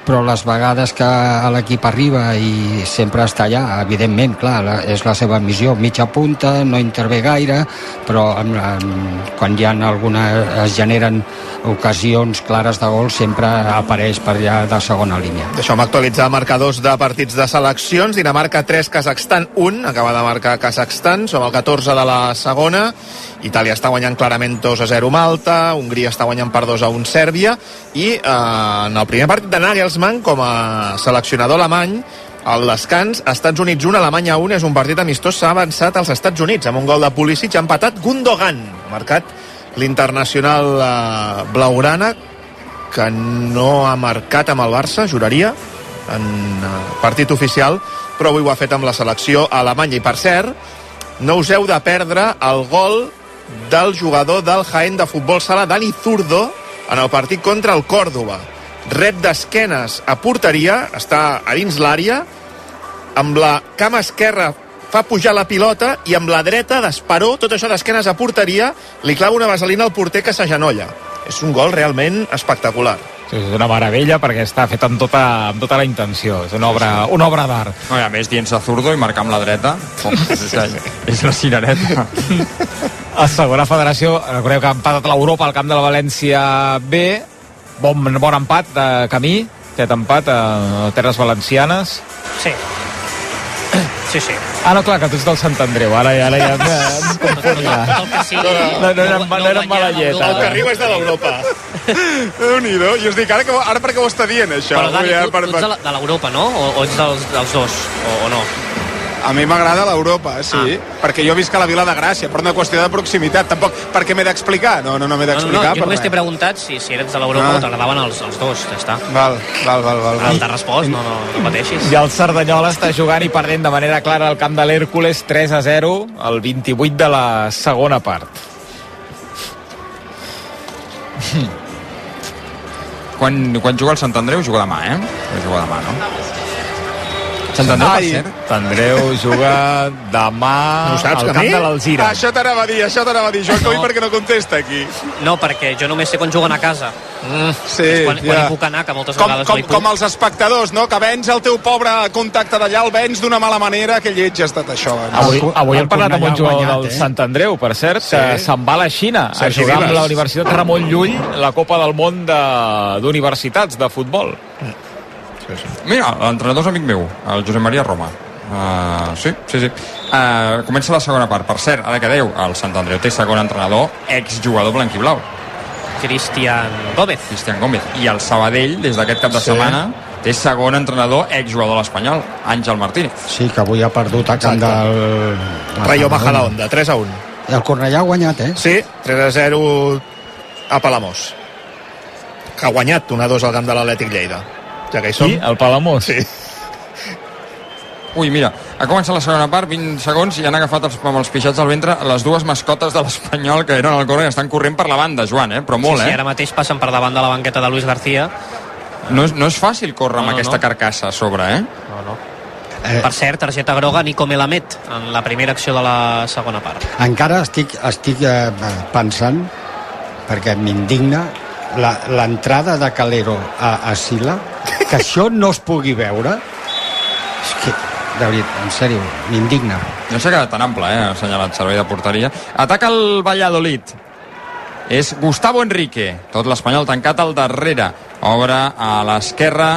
però les vegades que l'equip arriba i sempre està allà, evidentment, clar, la, és la seva missió, mitja punta, no intervé gaire, però amb, amb, quan hi ha alguna, es generen ocasions clares de gol, sempre apareix per allà de segona línia. Deixeu-me actualitzar marcadors de partits de seleccions. Dinamarca 3, Kazakhstan 1. Acaba de marcar Kazakhstan. Som el 14 de la segona. Itàlia està guanyant clarament 2 a 0 Malta. Hongria està guanyant per 2 a 1 Sèrbia. I eh, en el primer partit de Nagelsmann, com a seleccionador alemany, al descans, Estats Units 1, Alemanya 1, és un partit amistós, s'ha avançat als Estats Units, amb un gol de Pulisic, ha empatat Gundogan, marcat l'internacional eh, blaugrana, que no ha marcat amb el Barça, juraria, en eh, partit oficial, però avui ho ha fet amb la selecció alemanya. I per cert, no us heu de perdre el gol del jugador del Jaén de futbol sala, Dani Zurdo, en el partit contra el Còrdoba. Rep d'esquenes a porteria, està a dins l'àrea, amb la cama esquerra fa pujar la pilota i amb la dreta d'esperó, tot això d'esquenes a porteria, li clava una vaselina al porter que s'agenolla. És un gol realment espectacular. Sí, és una meravella perquè està fet amb tota, amb tota la intenció. És una obra, una obra d'art. No, a més, dient-se zurdo i marcar amb la dreta, oh, <laughs> és, és la cirereta. A segona federació, recordeu que ha empatat l'Europa al camp de la València B. Bon, bon empat de camí, aquest empat a Terres Valencianes. Sí. Sí, sí. Ah, no, clar, que tu ets del Sant Andreu. Ara, ara ja em, em confonia. Que sigui. No, no, era, no, era mala llet. El que arriba és de l'Europa. Déu-n'hi-do. I us dic, ara, que, ara per què ho està dient, això? Però, Dani, tu, tu ets de l'Europa, no? O, o ets dels, dels dos? O, o no? A mi m'agrada l'Europa, sí, ah. perquè jo visc a la Vila de Gràcia, per una qüestió de proximitat. Tampoc, per què m'he d'explicar? No, no, no m'he No, no, d'explicar. no, jo només t'he preguntat si, si eres de l'Europa Ah. o t'agradaven els, els dos, ja està. Val, val, val, val. Ara t'ha respost, no, no, no pateixis. I el Cerdanyola està jugant i perdent de manera clara al camp de l'Hèrcules 3 a 0 al 28 de la segona part. <laughs> Quan, quan juga el Sant Andreu, juga demà, eh? Juga demà, no? Sant Andreu, per Ai, cert. Sant Andreu juga demà No saps, al a camp de l'Alzira. Això t'anava a dir, això t'anava a dir. Joan No. perquè no contesta aquí. No, perquè jo només sé quan juguen a casa. Mm, sí, És quan, quan ja. hi puc anar, que moltes com, vegades com, no hi puc. com els espectadors, no? Que vens el teu pobre contacte d'allà, el vens d'una mala manera, que lleig ha estat això. No? Avui, avui hem el parlat amb un jugador guanyat, del eh? Sant Andreu, per cert, Sí. que se'n va a la Xina a Sergi jugar amb la Universitat Ramon Llull la Copa del Món de- d'Universitats de, futbol. Mira, l'entrenador és amic meu, el Josep Maria Roma. Uh, sí, sí, sí. Uh, comença la segona part. Per cert, ara que deu, el Sant Andreu té segon entrenador, exjugador blanc i blau, Cristian Gómez. Cristian Gómez. I el Sabadell, des d'aquest cap de Sí. setmana, té segon entrenador, exjugador a l'Espanyol, Àngel Martínez. Sí, que avui ha perdut a camp del... Rayo Majadahonda, 3 a 1. I el Cornellà ha guanyat, eh? Sí, 3 a 0 a Palamós. Que ha guanyat 1 a 2 al camp de l'Atlètic Lleida. Ja que hi som. Sí, el Palamós. Sí. Ui, mira, ha començat la segona part, 20 segons, i han agafat els, amb els pixats al ventre les dues mascotes de l'Espanyol que eren al córner i estan corrent per la banda, Joan, eh? però molt, sí, sí, eh? ara mateix passen per davant de la banqueta de Luis García. No és, no és fàcil córrer No, amb no, aquesta no. carcassa a sobre, eh? No, no. Eh. Per cert, targeta groga a Nico Melamed en la primera acció de la segona part. Encara estic, estic eh, pensant, perquè m'indigna, la- l'entrada de Calero a, a Sila, que això no es pugui veure, és que, de veritat, en sèrio, m'indigna. No s'ha quedat tan ample, eh? Assenyalat servei de porteria. Ataca el Valladolid. És Gustavo Enrique. Tot l'Espanyol tancat al darrere. Obre a l'esquerra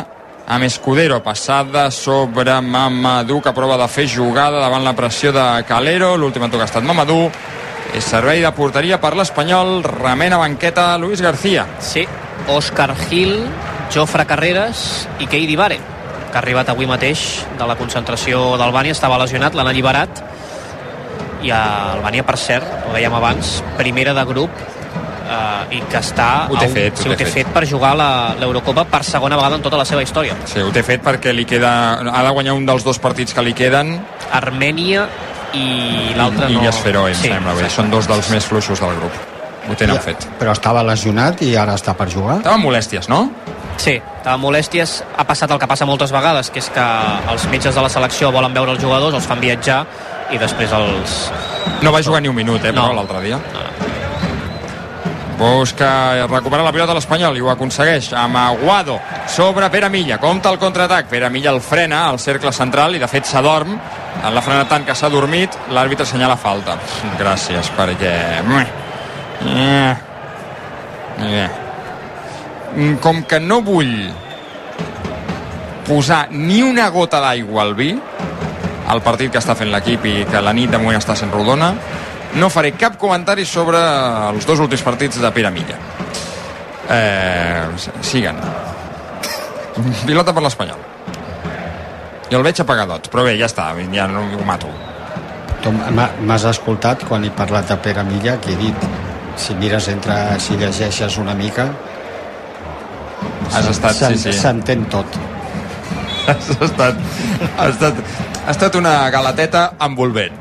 amb Escudero. Passada sobre Mamadou, que prova de fer jugada davant la pressió de Calero. L'últim en tocar ha estat Mamadou. És servei de porteria per l'Espanyol. Remena banqueta Luis García. Sí, Òscar Gil, Jofre Carreras i Keidi Bare, que ha arribat avui mateix de la concentració d'Albània, estava lesionat, l'han alliberat i a Albània, per cert, ho dèiem abans, primera de grup eh, i que està Ho té un- fet, ho sí, ho té té fet. fet per jugar la- l'Eurocopa per segona vegada en tota la seva història. Sí, ho té fet perquè li queda... Ha de guanyar un dels dos partits que li queden Armènia i l'altre i no... Esferó, em Sí, sembla bé. exacte. Són dos dels més fluixos del grup. Ho tenen Ja, fet. Però estava lesionat i ara està per jugar. Estava amb molèsties, no? Sí, amb molèsties. Ha passat el que passa moltes vegades, que és que els metges de la selecció volen veure els jugadors, els fan viatjar i després els... No va jugar ni un minut, eh, però No. l'altre dia. Busca recuperar la pilota a l'Espanyol i ho aconsegueix amb Aguado sobre Pere Milla. Compta el contraatac. Pere Milla el frena al cercle central i de fet s'adorm. L'ha frenat tant que s'ha dormit. L'àrbitre assenyala falta. Gràcies, perquè... Eh. Eh. Com que no vull posar ni una gota d'aigua al vi al partit que està fent l'equip i que la nit de moment està sent rodona no faré cap comentari sobre els dos últims partits de Pere Milla eh, siguen. Pilota per l'Espanyol. I el veig apagadot però bé, ja està, ja no ho mato. M'has escoltat quan he parlat de Pere Milla, que he dit si mires entre, si llegeixes una mica Has estat, sí, sí. s'entén tot has estat, ha estat, ha estat una galateta envolvent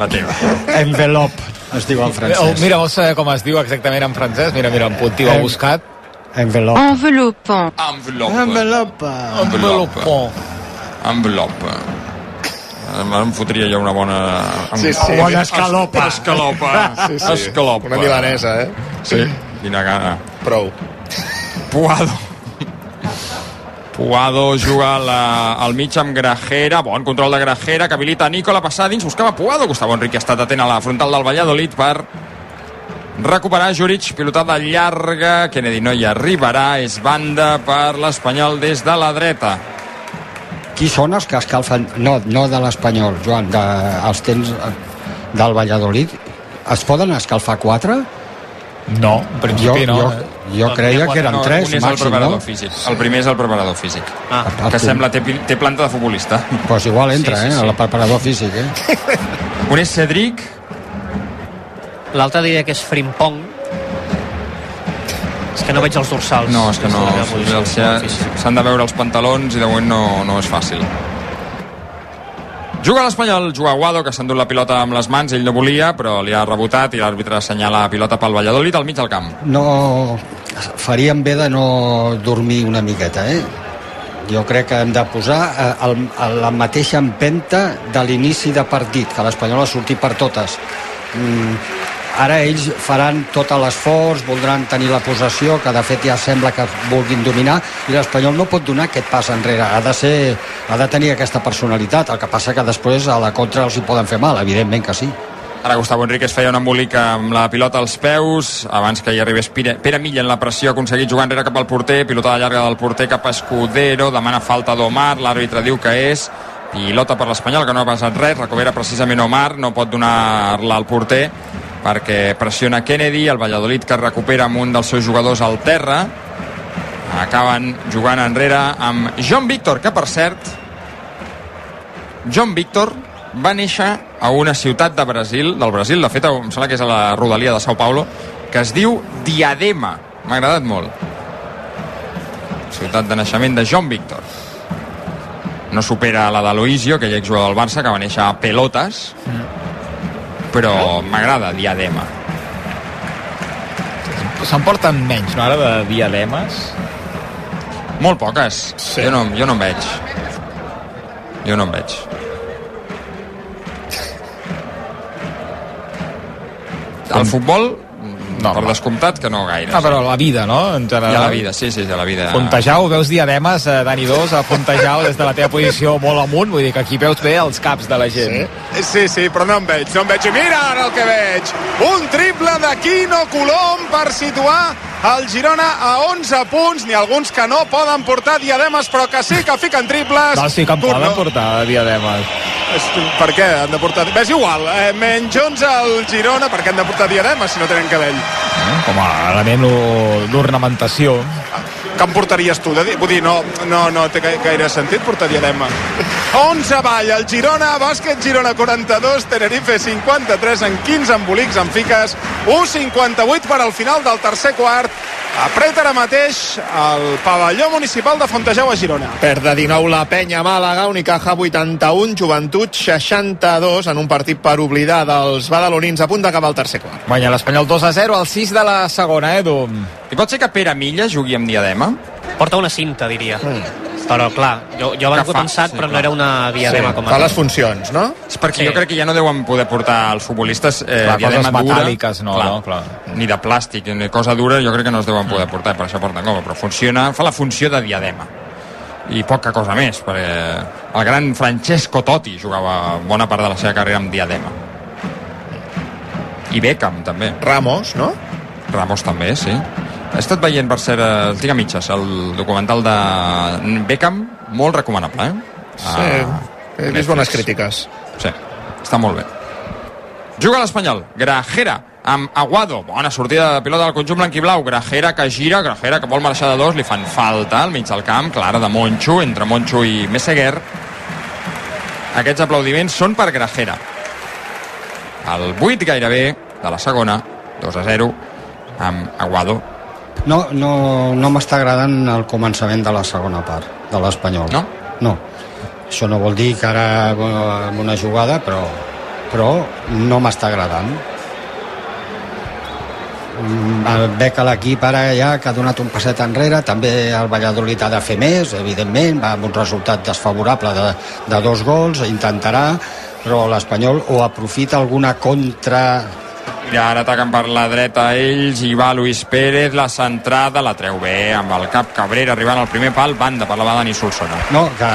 la teva envelope es diu en Oh, francès mira, vols saber com es diu exactament en francès? Mira, mira, en Puntí ho ha buscat. envelope Enveloppe. envelope envelope envelope envelope em, em fotria ja una bona Sí, sí. bona escalopa. escalopa <laughs> Sí, sí. escalopa Una milanesa, eh? sí, quina gana Prou. Puado Puado juga la, al mig amb Grajera, bon control de Grajera, que habilita Nico, la passada dins, buscava Puado, Gustavo Enrique ha estat atent a la frontal del Valladolid per recuperar Juric, pilotada llarga, Kennedy no hi arribarà, és banda per l'Espanyol des de la dreta. qui són els que escalfen no, no de l'Espanyol, Joan de, els temps eh, del Valladolid es poden escalfar quatre? No, en jo, principi no. jo, eh? Jo creia que eren no, tres un és el màxim, preparador no? físic. El primer és el preparador físic. Ah, que sembla té, té planta de futbolista. Pues igual entra, Sí, sí, eh, sí. el preparador físic, eh? Un és Cedric, L'altre diria que és Frimpong. És que no veig els dorsals. No, és que no, s'han de veure els pantalons i de moment no, no és fàcil. Juga l'Espanyol, juga Aguado, que s'ha endut la pilota amb les mans, ell no volia, però li ha rebotat i l'àrbitre assenyala la pilota pel Valladolid al mig del camp. no faríem bé de no dormir una miqueta, eh? Jo crec que hem de posar eh, el, el, la mateixa empenta de l'inici de partit, que l'Espanyol ha sortit per totes. Mm, ara ells faran tot l'esforç, voldran tenir la possessió, que de fet ja sembla que vulguin dominar, i l'Espanyol no pot donar aquest pas enrere. Ha de, ser, ha de tenir aquesta personalitat. El que passa que després a la contra els hi poden fer mal, evidentment que sí. Ara Gustavo Enrique es feia un embolic amb la pilota als peus, abans que hi arribés Pere, Pere Milla en la pressió, ha aconseguit jugar enrere cap al porter, pilotada llarga del porter cap a Escudero, demana falta d'Omar, l'àrbitre diu que és pilota per l'Espanyol, que no ha passat res, recupera precisament Omar, no pot donar-la al porter, perquè pressiona Kennedy, el Valladolid que recupera amb un dels seus jugadors al terra, acaben jugant enrere amb John Víctor, que per cert, John Víctor va néixer a una ciutat de Brasil, del Brasil, de fet, em sembla que és a la rodalia de Sao Paulo, que es diu Diadema. M'ha agradat molt. Ciutat de naixement de John Víctor. No supera la de Loisio, que ja exjugador del Barça, que va néixer a Pelotas, però m'agrada Diadema. S'emporten menys, no, ara, de diademes? Molt poques. Sí. Jo, no, jo no en veig. Jo no en veig. El futbol, no, per descomptat que no gaire. Ah, però la vida, no? En general. I a la vida, sí, sí, a la vida. Fontejau, veus diademes, eh, Dani 2, a Fontejau des de la teva posició molt amunt, vull dir que aquí veus bé els caps de la gent. Sí, sí, sí però no en veig, no en veig. I mira ara el que veig. Un triple de Quino Colom per situar el Girona a 11 punts, ni alguns que no poden portar diademes, però que sí que fiquen triples. No, sí que en poden portar diademes. Per què han de portar... És igual, eh, menys 11 al Girona, perquè han de portar diademes si no tenen cabell. Com a element d'ornamentació. Que em portaries tu? De dir? Vull dir, no, no, no té gaire sentit portar diadema. <laughs> 11 avall, el Girona, bàsquet Girona 42, Tenerife 53 en 15 embolics en fiques, 1'58 per al final del tercer quart. Apreta ara mateix el pavelló municipal de Fontejau a Girona. Perd de 19 la penya Màlaga, Unicaja 81, Joventut 62 en un partit per oblidar dels badalonins a punt d'acabar el tercer quart. Guanya l'Espanyol 2 a 0 al 6 de la segona, Edu. I pot ser que Pere Milla jugui amb diadema? Porta una cinta, diria. Mm. Però, clar, jo, jo abans ho he pensat, sí, però clar. no era una diadema sí, com a Fa les funcions, no? És perquè sí. jo crec que ja no deuen poder portar els futbolistes eh, clar, diadema coses metàl·liques, no, clar, no, clar. Ni de plàstic, ni cosa dura, jo crec que no es deuen poder portar, per això porten com, però funciona, fa la funció de diadema i poca cosa més, perquè el gran Francesco Totti jugava bona part de la seva carrera amb diadema. I Beckham, també. Ramos, no? Ramos també, sí. He estat veient, per ser, el tinc a mitges, el documental de Beckham, molt recomanable, eh? Sí, he vist bones crítiques. Sí, està molt bé. Juga l'Espanyol, Grajera, amb Aguado, bona sortida de pilota del conjunt blanquiblau, Grajera que gira, Grajera que vol marxar de dos, li fan falta al mig del camp, clara de Monxo, entre Monxo i Messeguer. Aquests aplaudiments són per Grajera. El 8 gairebé de la segona, 2 a 0, amb Aguado no, no, no m'està agradant el començament de la segona part de l'Espanyol. No? No. Això no vol dir que ara amb una jugada, però, però no m'està agradant. Veig que l'equip ara ja que ha donat un passet enrere, també el Valladolid ha de fer més, evidentment, va amb un resultat desfavorable de, de dos gols, intentarà, però l'Espanyol o aprofita alguna contra Mira, ara ataquen per la dreta ells, i va Luis Pérez, la centrada, la treu bé, amb el cap Cabrera arribant al primer pal, banda per la va Dani Solsona. No, que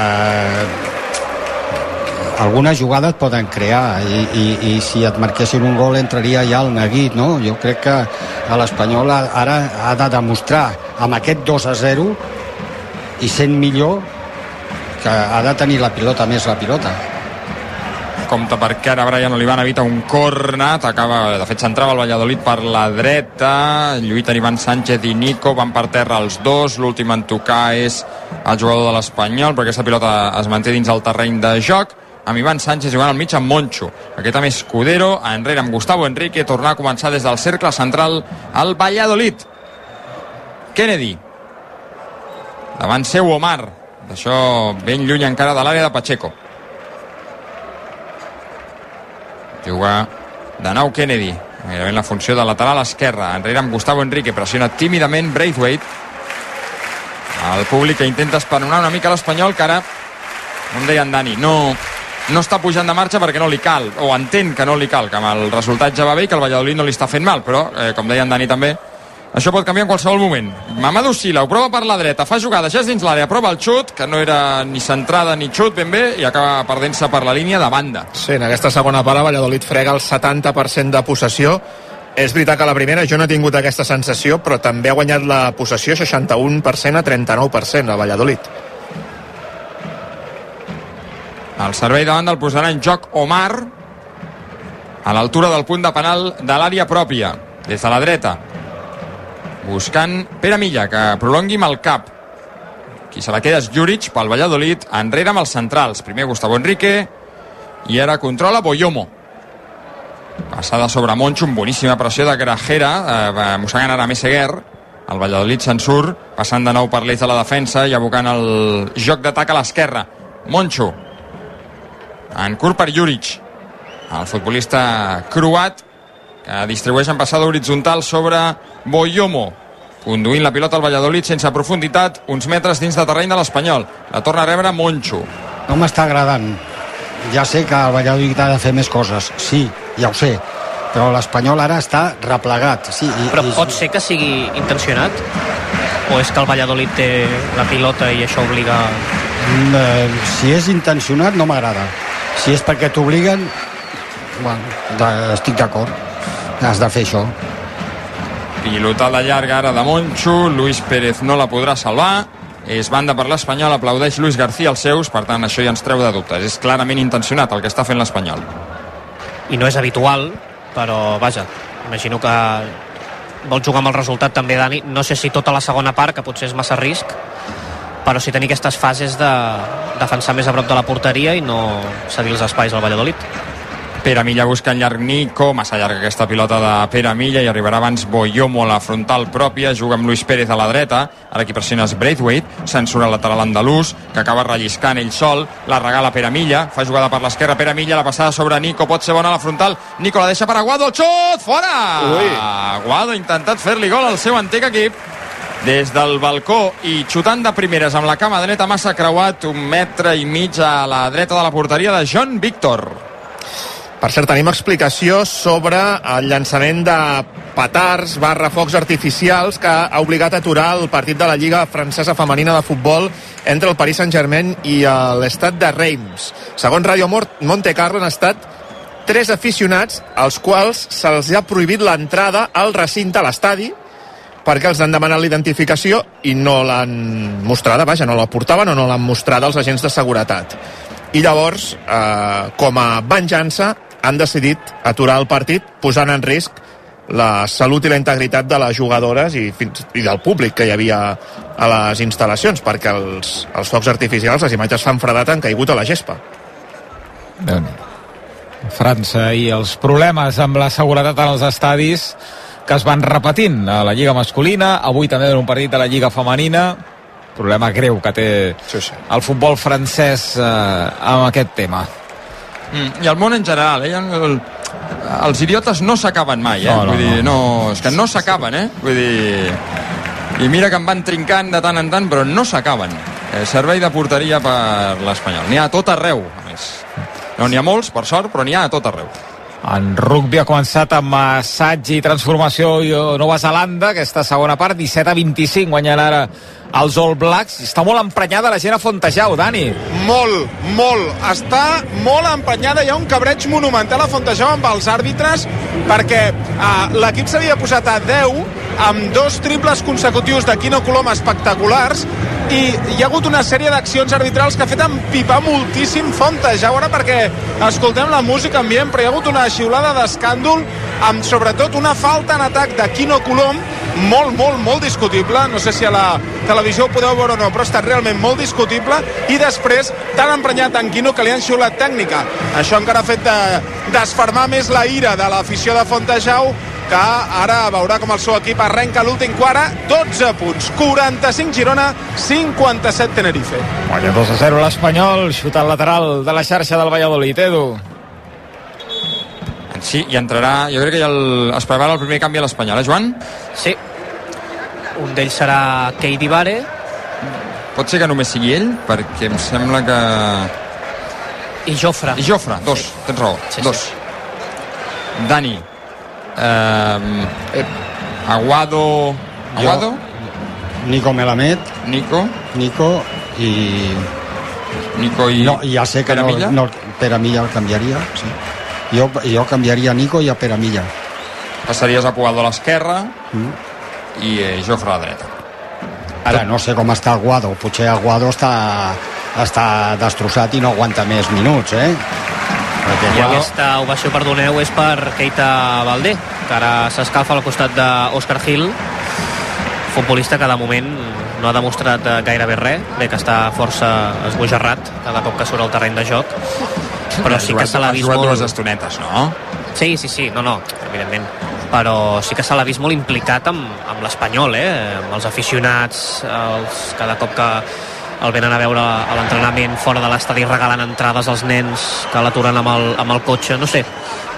algunes jugades poden crear i, i, i si et marquessin un gol entraria ja el neguit, no? Jo crec que l'Espanyol ara ha de demostrar amb aquest 2 a 0 i sent millor que ha de tenir la pilota més la pilota compte perquè ara Brian Olivan evita un cornat acaba, de fet s'entrava el Valladolid per la dreta lluiten Ivan Sánchez i Nico van per terra els dos, l'últim en tocar és el jugador de l'Espanyol perquè aquesta pilota es manté dins el terreny de joc amb Ivan Sánchez jugant al mig amb Moncho aquest amb Escudero, enrere amb Gustavo Enrique tornar a començar des del cercle central al Valladolid. Kennedy. Davant seu Omar. D'això ben lluny encara de l'àrea de Pacheco juga de nou Kennedy. Gairebé en la funció de lateral esquerra enrere amb Gustavo Enrique. Pressiona tímidament Braithwaite. El públic que intenta esperonar una mica l'Espanyol que ara com deia en Dani no, no està pujant de marxa perquè no li cal o entén que no li cal que amb el resultat ja va bé i que el Valladolid no li està fent mal però eh, com deia en Dani també això pot canviar en qualsevol moment. Mamadou Sila ho prova per la dreta, fa jugada, ja és dins l'àrea, prova el xut, que no era ni centrada ni xut ben bé, i acaba perdent-se per la línia de banda. Sí, en aquesta segona part Valladolid frega el 70% de possessió. És veritat que la primera jo no he tingut aquesta sensació, però també ha guanyat la possessió 61% a 39% a Valladolid. El servei davant del posarà en joc Omar a l'altura del punt de penal de l'àrea pròpia, des de la dreta buscant Pere Milla, que prolongui amb el cap. Qui se la queda és Juric pel Valladolid, enrere amb els centrals. Primer Gustavo Enrique i ara controla Boyomo passada sobre Moncho, amb boníssima pressió de Grajera, eh, mossegant ara Messeguer, el Valladolid se'n surt, passant de nou per l'eix de la defensa i abocant el joc d'atac a l'esquerra. Moncho, en curt per Juric, el futbolista croat, que distribueix en passada horitzontal sobre Boyomo, conduint la pilota al Valladolid sense profunditat, uns metres dins de terreny de l'Espanyol. La torna a rebre Moncho. No m'està agradant. Ja sé que el Valladolid ha de fer més coses, sí, ja ho sé, però l'Espanyol ara està replegat. Sí, i, Però i, pot ser que sigui intencionat? O és que el Valladolid té la pilota i això obliga... Mm, eh, si és intencionat no m'agrada. Si és perquè t'obliguen, bueno, estic d'acord. Has de fer això. Pilotada llarga ara de Moncho, Luis Pérez no la podrà salvar, és banda per l'Espanyol, aplaudeix Luis García els seus, per tant això ja ens treu de dubtes. És clarament intencionat el que està fent l'Espanyol. I no és habitual, però vaja, imagino que vol jugar amb el resultat també, Dani. No sé si tota la segona part, que potser és massa risc, però sí tenir aquestes fases de defensar més a prop de la porteria i no cedir els espais al Valladolid. Pere Milla busca en llarg Nico, massa llarga aquesta pilota de Pere Milla i arribarà abans Boyomo a la frontal pròpia, juga amb Luis Pérez a la dreta, ara qui pressiona és Braithwaite, censura lateral andalús, que acaba relliscant ell sol, la regala Pere Milla, fa jugada per l'esquerra Pere Milla, la passada sobre Nico, pot ser bona a la frontal, Nico la deixa per Aguado, el xut, fora! Ui. Aguado ha intentat fer-li gol al seu antic equip, des del balcó i xutant de primeres amb la cama dreta massa creuat un metre i mig a la dreta de la porteria de John Víctor Per cert, tenim explicació sobre el llançament de petards barra focs artificials que ha obligat a aturar el partit de la Lliga Francesa Femenina de Futbol entre el Paris Saint-Germain i l'estat de Reims. Segons Radio Monte Carlo han estat tres aficionats als quals se'ls ha prohibit l'entrada al recinte, a l'estadi, perquè els han demanat la identificació i no l'han mostrada, vaja, no la portaven o no l'han mostrada als agents de seguretat. I llavors, eh, com a venjança, han decidit aturar el partit posant en risc la salut i la integritat de les jugadores i, fins, i del públic que hi havia a les instal·lacions, perquè els, els focs artificials, les imatges fan fredat, han caigut a la gespa. déu França i els problemes amb la seguretat en els estadis que es van repetint a la Lliga masculina, avui també en un partit de la Lliga femenina, problema greu que té sí, sí. el futbol francès eh, amb aquest tema. Mm, I el món en general, eh? El, els idiotes no s'acaben mai, eh? No, no, Vull dir, no. no, és que no s'acaben, eh? Vull dir... I mira que em van trincant de tant en tant, però no s'acaben. Eh, servei de porteria per l'Espanyol. N'hi ha a tot arreu, a més. No n'hi ha molts, per sort, però n'hi ha a tot arreu. En rugby ha començat amb assaig i transformació i eh, Nova Zelanda, aquesta segona part, 17 a 25, guanyen ara els All Blacks. Està molt emprenyada la gent a Fontejau, Dani. Molt, molt. Està molt emprenyada. Hi ha un cabreig monumental a Fontejau amb els àrbitres perquè uh, l'equip s'havia posat a 10 amb dos triples consecutius de Quino Colom espectaculars i hi ha hagut una sèrie d'accions arbitrals que ha fet empipar moltíssim Fontejau ara perquè escoltem la música ambient però hi ha hagut una xiulada d'escàndol amb sobretot una falta en atac de Quino Colom molt, molt, molt discutible. No sé si a la televisió ho podeu veure o no però ha estat realment molt discutible. I després tan emprenyat en Quino que li han xiulat tècnica. Això encara ha fet de, desfermar més la ira de l'afició de Fontejau que ara veurà com el seu equip arrenca l'últim quart 12 punts, 45 Girona 57 Tenerife. Guanya 2 a 0 l'Espanyol, xuta al lateral de la xarxa del Valladolid, Edu. Sí, i entrarà... Jo crec que ja el, es prepara el primer canvi a l'Espanyol, eh, Joan? Sí. Un d'ells serà Keidi Vare. Pot ser que només sigui ell, perquè em sembla que... I Jofre. I Jofre, dos, sí. tens raó, Sí, sí. dos. Dani. Eh, Aguado... Aguado? Nico Melamed. Nico. Nico i... Nico i... No, ja sé que Pere no, Milla? no, Pere Milla el canviaria, sí. Jo, jo canviaria Nico i a Pere Milla. Passaries a Aguado a l'esquerra Mm. i eh, Jofre a la dreta. Ara no sé com està Aguado, potser Aguado està, està destrossat i no aguanta més minuts, eh? Perquè, I aquesta ovació, perdoneu, és per Keita Valdé, que ara s'escalfa al costat d'Òscar Gil, futbolista que de moment no ha demostrat eh, gairebé res, bé que està força esbojarrat cada cop que surt al terreny de joc, Però <laughs> sí que se l'ha vist molt... dues estonetes, no? Sí, sí, sí, no, no, evidentment. Però sí que se l'ha vist molt implicat amb, amb l'Espanyol, eh? Amb els aficionats, els, cada cop que el venen a veure a l'entrenament fora de l'estadi regalant entrades als nens que l'aturen amb, el, amb el cotxe, no sé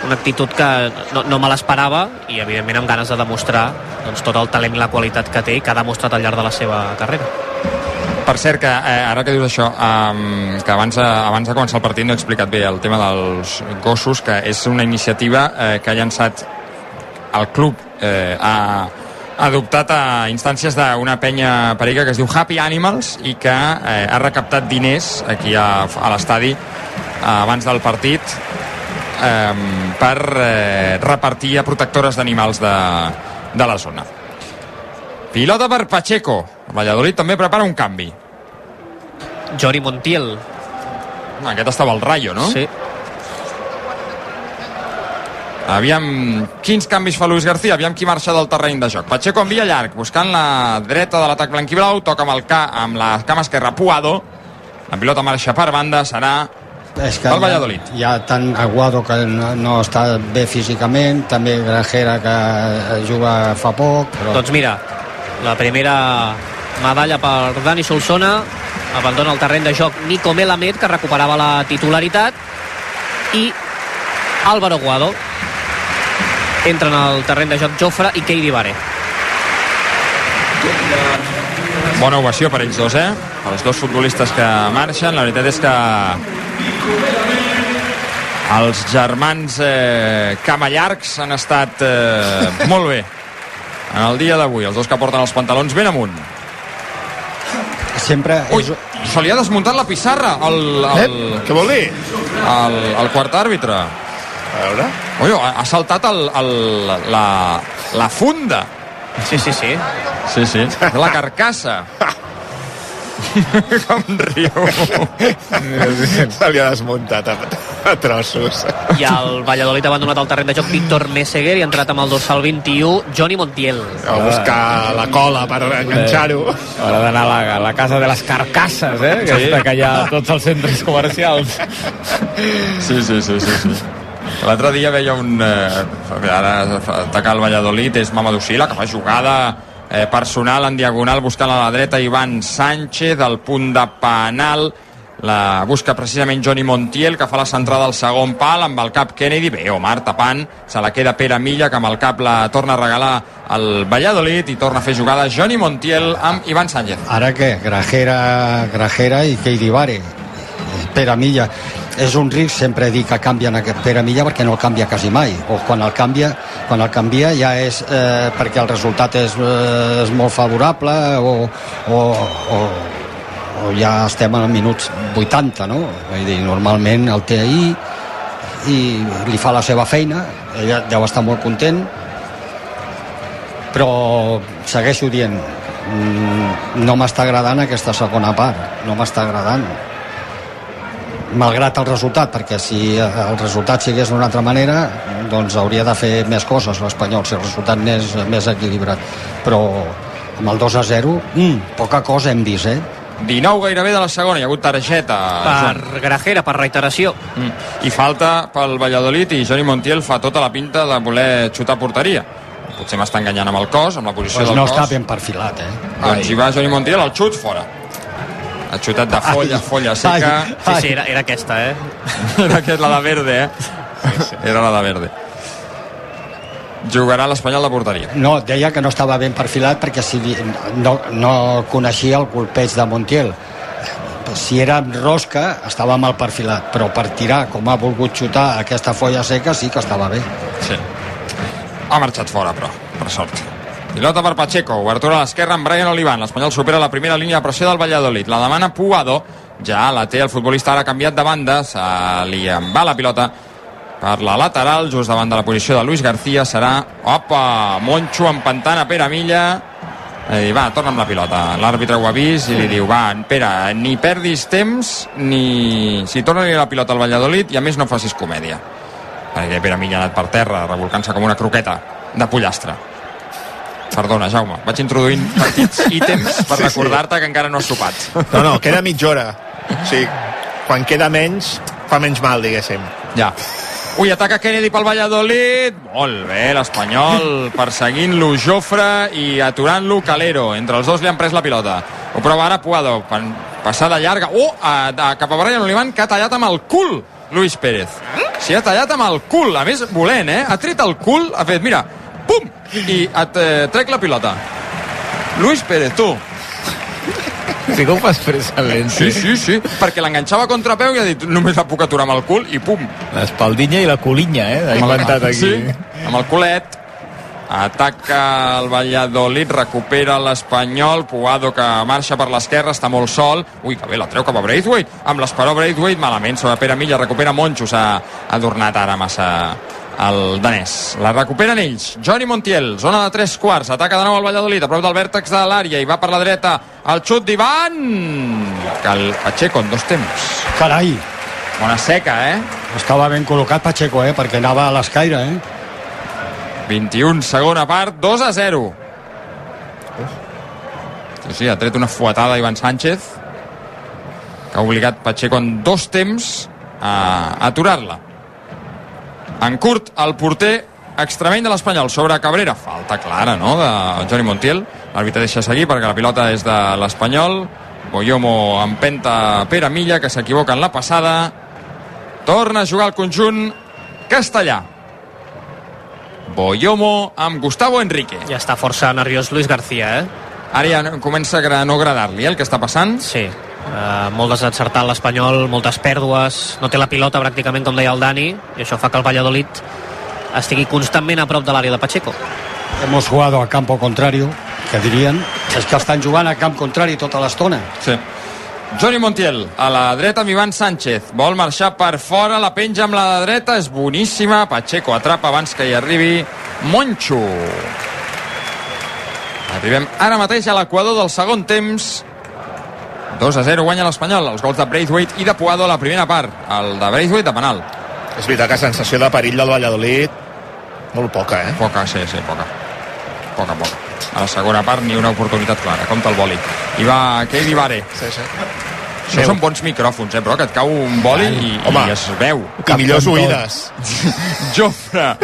una actitud que no, no me l'esperava i evidentment amb ganes de demostrar doncs, tot el talent i la qualitat que té i que ha demostrat al llarg de la seva carrera Per cert, que eh, ara que dius això, um, que abans, eh, abans de començar el partit no he explicat bé el tema dels gossos, que és una iniciativa eh, que ha llançat el club eh, ha adoptat a instàncies d'una penya perica que es diu Happy Animals i que eh, ha recaptat diners aquí a, a l'estadi eh, abans del partit eh, per eh, repartir a protectores d'animals de, de la zona. Pilota per Pacheco. El Valladolid també prepara un canvi. Jori Montiel. Aquest estava al Rayo, no? Sí. Aviam quins canvis fa Luis García, aviam qui marxa del terreny de joc. Pacheco envia llarg, buscant la dreta de l'atac blanquiblau, toca amb, el ca, amb la cama esquerra Puado, la pilota marxa per banda, serà és que el Valladolid. Hi ha, hi ha tant Aguado que no, no està bé físicament, també Grajera que juga fa poc. Però... Doncs mira, la primera medalla per Dani Solsona, abandona el terreny de joc Nico Melamed, que recuperava la titularitat, i Álvaro Guado. Entren al terreny de joc Jofre i Keidi Bare. Bona ovació per ells dos, eh? Els dos futbolistes que marxen. La veritat és que els germans eh, Camallargs han estat eh, molt bé en el dia d'avui. Els dos que porten els pantalons ben amunt. Sempre Ui, se li ha desmuntat la pissarra al... al Eh? Què vol dir? Al, al quart àrbitre. A veure. Ui, ha ha saltat el, el, la, la funda. Sí, sí, sí. Sí, sí. La carcassa. <laughs> <laughs> Com riu. Se li ha desmuntat a, a trossos. I el Valladolid ha abandonat el terreny de joc Víctor Messeguer i ha entrat amb el dorsal 21 Johnny Montiel. A buscar la cola per enganxar-ho. Haurà d'anar a, la, a la casa de les carcasses, eh? Sí. Aquesta que hi ha tots els centres comercials. Sí, sí, sí, sí, sí. L'altre dia veia un... Eh, ara atacar el Valladolid és Mamadou Sila, que fa jugada eh, personal en diagonal buscant a la dreta Ivan Sánchez, al punt de penal. La busca precisament Johnny Montiel que fa la centrada al segon pal amb el cap Kennedy, bé, Omar tapant se la queda Pere Milla que amb el cap la torna a regalar al Valladolid i torna a fer jugada Johnny Montiel amb Ivan Sánchez. Ara què? Grajera, Grajera i Keidi Pere Milla. És un risc sempre dir que canvien aquest Pere Milla perquè no el canvia quasi mai. O quan el canvia, quan el canvia ja és eh, perquè el resultat és, eh, és molt favorable o, o, o, o ja estem en minuts 80, no? Vull dir, normalment el té ahir i li fa la seva feina, ella deu estar molt content, però segueixo dient mm, no m'està agradant aquesta segona part no m'està agradant malgrat el resultat perquè si el resultat sigués d'una altra manera doncs hauria de fer més coses l'Espanyol si el resultat n'és més equilibrat però amb el 2 a 0 mm, poca cosa hem vist eh? 19 gairebé de la segona, hi ha hagut targeta Joan. Per Grajera, per reiteració. Mm. I falta pel Valladolid i Johnny Montiel fa tota la pinta de voler xutar a porteria. Potser m'està enganyant amb el cos, amb la posició pues del no cos. està ben perfilat eh? Doncs hi va Johnny Montiel, el xut fora. Ha xutat de folla, Ai, folla seca. ai, Sí, sí, era, era aquesta, eh? <laughs> Era aquest, la de verde, eh? Era la de verde. Jugarà l'Espanyol de porteria. No, deia que no estava ben perfilat perquè si no, no coneixia el colpeig de Montiel. Si era amb rosca, estava mal perfilat, però per tirar, com ha volgut xutar aquesta folla seca, sí que estava bé. Sí. Ha marxat fora, però, per sort. Pilota per Pacheco, obertura a l'esquerra amb Brian Olivan. L'Espanyol supera la primera línia de pressió del Valladolid. La demana Puado, ja la té el futbolista ara canviat de banda, se li en va la pilota per la lateral, just davant de la posició de Luis García, serà, opa, Moncho empantant a Pere Milla, i va, torna amb la pilota. L'àrbitre ho ha vist i li diu, va, Pere, ni perdis temps, ni... Si torna la pilota al Valladolid i a més no facis comèdia. Perquè Pere Milla ha anat per terra, revolcant-se com una croqueta de pollastre. Perdona, Jaume, vaig introduint petits ítems per <laughs> Sí, sí. recordar-te que encara no has sopat. No, no, queda mitja hora. O sigui, quan queda menys, fa menys mal, diguéssim. Ja. Ui, ataca Kennedy pel Valladolid. Molt bé, l'Espanyol perseguint-lo Jofre i aturant-lo Calero. Entre els dos li han pres la pilota. Ho prova ara Puado. Passada llarga. Oh, a, a, cap a Brian Olivan, que ha tallat amb el cul Luis Pérez. S'hi ha tallat amb el cul. A més, volent, eh? Ha tret el cul, ha fet, mira, pum! I et eh, trec la pilota. Luis Pérez, tu. Sí que ho fas presalent. Sí, sí, sí, perquè l'enganxava a contrapeu i ha dit només la puc aturar amb el cul i pum. L'espaldinya i la colinya, eh? He inventat aquí. Sí, amb el culet. Ataca el Valladolid, recupera l'Espanyol, Puado que marxa per l'esquerra, està molt sol. Ui, que bé, la treu cap a Braithwaite. Amb l'esperó Braithwaite, malament sobre Pere Milla, recupera Moncho, s'ha adornat ara massa el danès. La recuperen ells. Johnny Montiel, zona de tres quarts, ataca de nou el Valladolid, a prop del vèrtex de l'àrea, i va per la dreta el xut d'Ivan, el Pacheco en dos temps. Carai, Bona seca, eh? estava ben col·locat Pacheco, eh? Perquè anava a l'escaire, eh? 21, segona part, 2 a 0. Sí, sí, ha tret una fuetada Ivan Sánchez, que ha obligat Pacheco en dos temps a aturar-la. En curt, el porter extremeny de l'Espanyol sobre Cabrera. Falta clara, no?, de Johnny Montiel. L'àrbitre deixa seguir perquè la pilota és de l'Espanyol. Boyomo empenta Pere Milla, que s'equivoca en la passada. Torna a jugar el conjunt castellà. Boyomo amb Gustavo Enrique. Ja està força nerviós Luis García, eh? Ara ja comença a no agradar-li eh, el que està passant. Sí. Uh, molt desencertat l'Espanyol, moltes pèrdues, no té la pilota pràcticament, com deia el Dani, i això fa que el Valladolid estigui constantment a prop de l'àrea de Pacheco. Hemos jugado a campo contrario, que dirien. És que estan jugant a camp contrari tota l'estona. Sí. Johnny Montiel, a la dreta amb Ivan Sánchez. Vol marxar per fora, la penja amb la dreta, és boníssima. Pacheco atrapa abans que hi arribi Moncho. Arribem ara mateix a l'equador del segon temps. 2 a 0 guanya l'Espanyol. Els gols de Braithwaite i de Puado a la primera part. El de Braithwaite de penal. És veritat que sensació de perill del Valladolid molt poca, eh? Poca, sí, sí, poca. Poca, poca. A la segona part ni una oportunitat clara. Compte el boli. I va Keidi Vare. Sí, sí. Això són bons micròfons, eh, però que et cau un boli i, Home, i es veu. I millors oïdes. <laughs> Jofre.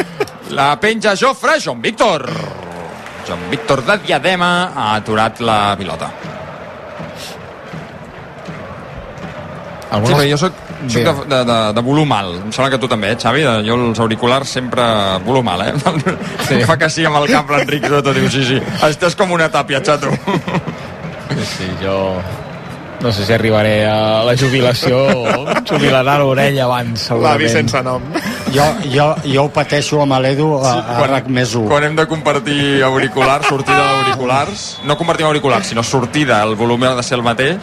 La penja Jofre, Joan Víctor. Joan Víctor de Diadema ha aturat la pilota. Sí, però jo soc, soc de, de, de, de volum alt. Em sembla que tu també, eh, Xavi? De- Jo els auriculars sempre volum alt, eh? <laughs> Sí. Fa que sí amb el cap l'Enric, sobretot diu, sí, sí. Estàs com una tàpia, xato. Sí, sí, jo... No sé si arribaré a la jubilació o jubilarà l'orella abans, segurament. L'avi sense nom. Jo, jo, jo ho pateixo amb l'Edu a, a RAC més 1. Quan hem de compartir auriculars, sortida d'auriculars, no compartim auriculars, sinó sortida, el volum ha de ser el mateix,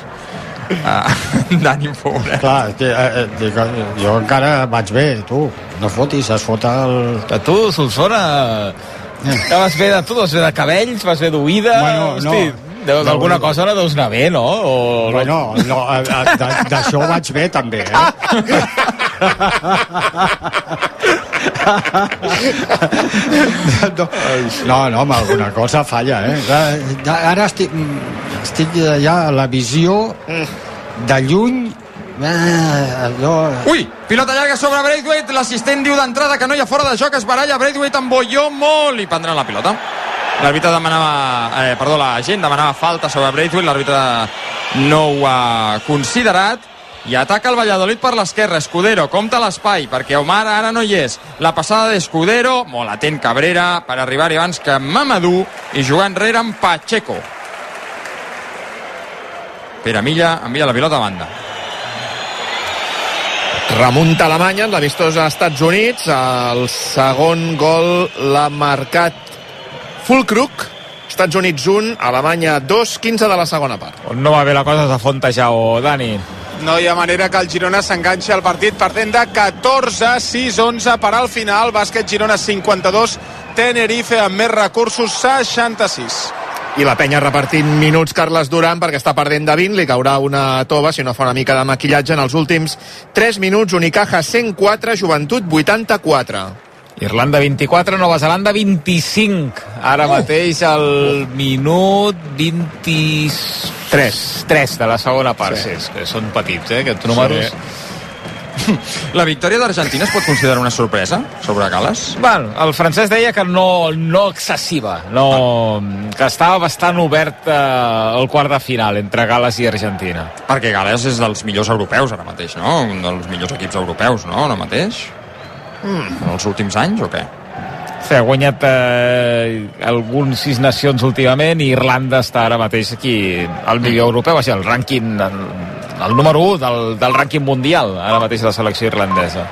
uh, <laughs> Dani, pobre. Clar, que, eh, eh, dic, eh, jo encara vaig bé, tu. No fotis, es fot el... Que tu, Solsona, que vas bé de tu, vas bé de cabells, vas bé d'oïda... Bueno, no. Hosti, de- d'alguna cosa no deus anar bé, no? O... Bueno, no, eh, eh, d'això vaig bé també, eh? <laughs> No, no, amb alguna cosa falla, eh? Ara- estic, estic ja a la visió de lluny eh, allò... Ui, pilota llarga sobre Braithwaite, l'assistent diu d'entrada que no hi ha fora de joc, es baralla Braithwaite amb Boyomo, li prendran la pilota. L'àrbitre demanava, eh, perdó, la gent demanava falta sobre Braithwaite, l'àrbitre no ho ha considerat, i ataca el Valladolid per l'esquerra, Escudero, compta l'espai, perquè Omar ara no hi és. La passada d'Escudero, molt atent Cabrera, per arribar-hi abans que Mamadou, i jugar enrere amb Pacheco. Pere Milla envia la pilota a banda. Remunta Alemanya en l'amistós als Estats Units. El segon gol l'ha marcat Fulkrug. Estats Units 1, Alemanya 2, 15 de la segona part. On no va bé la cosa és a Fontejau, Dani. No hi ha manera que el Girona s'enganxi al partit perdent de 14, 6, 11 per al final. Bàsquet Girona 52, Tenerife amb més recursos 66. I la penya repartint minuts Carles Duran perquè està perdent de 20, li caurà una tova si no fa una mica de maquillatge en els últims 3 minuts, Unicaja 104, Joventut 84. Irlanda 24, Nova Zelanda 25. Ara uh. mateix el minut 23 3 de la segona part. Sí. Sí. sí és que són petits, eh, aquests números. Sí. <laughs> La victòria d'Argentina es pot considerar una sorpresa sobre Gales? Bueno, el francès deia que no, no excessiva, no, que estava bastant obert eh, el quart de final entre Gales i Argentina. Perquè Gales és dels millors europeus ara mateix, no? Un dels millors equips europeus, no? Ara mateix? Mm, en els últims anys o què? Sí, ha guanyat eh, alguns sis nacions últimament i Irlanda està ara mateix aquí al millor europeu, així, el rànquing el, número 1 del, del rànquing mundial ara mateix la selecció irlandesa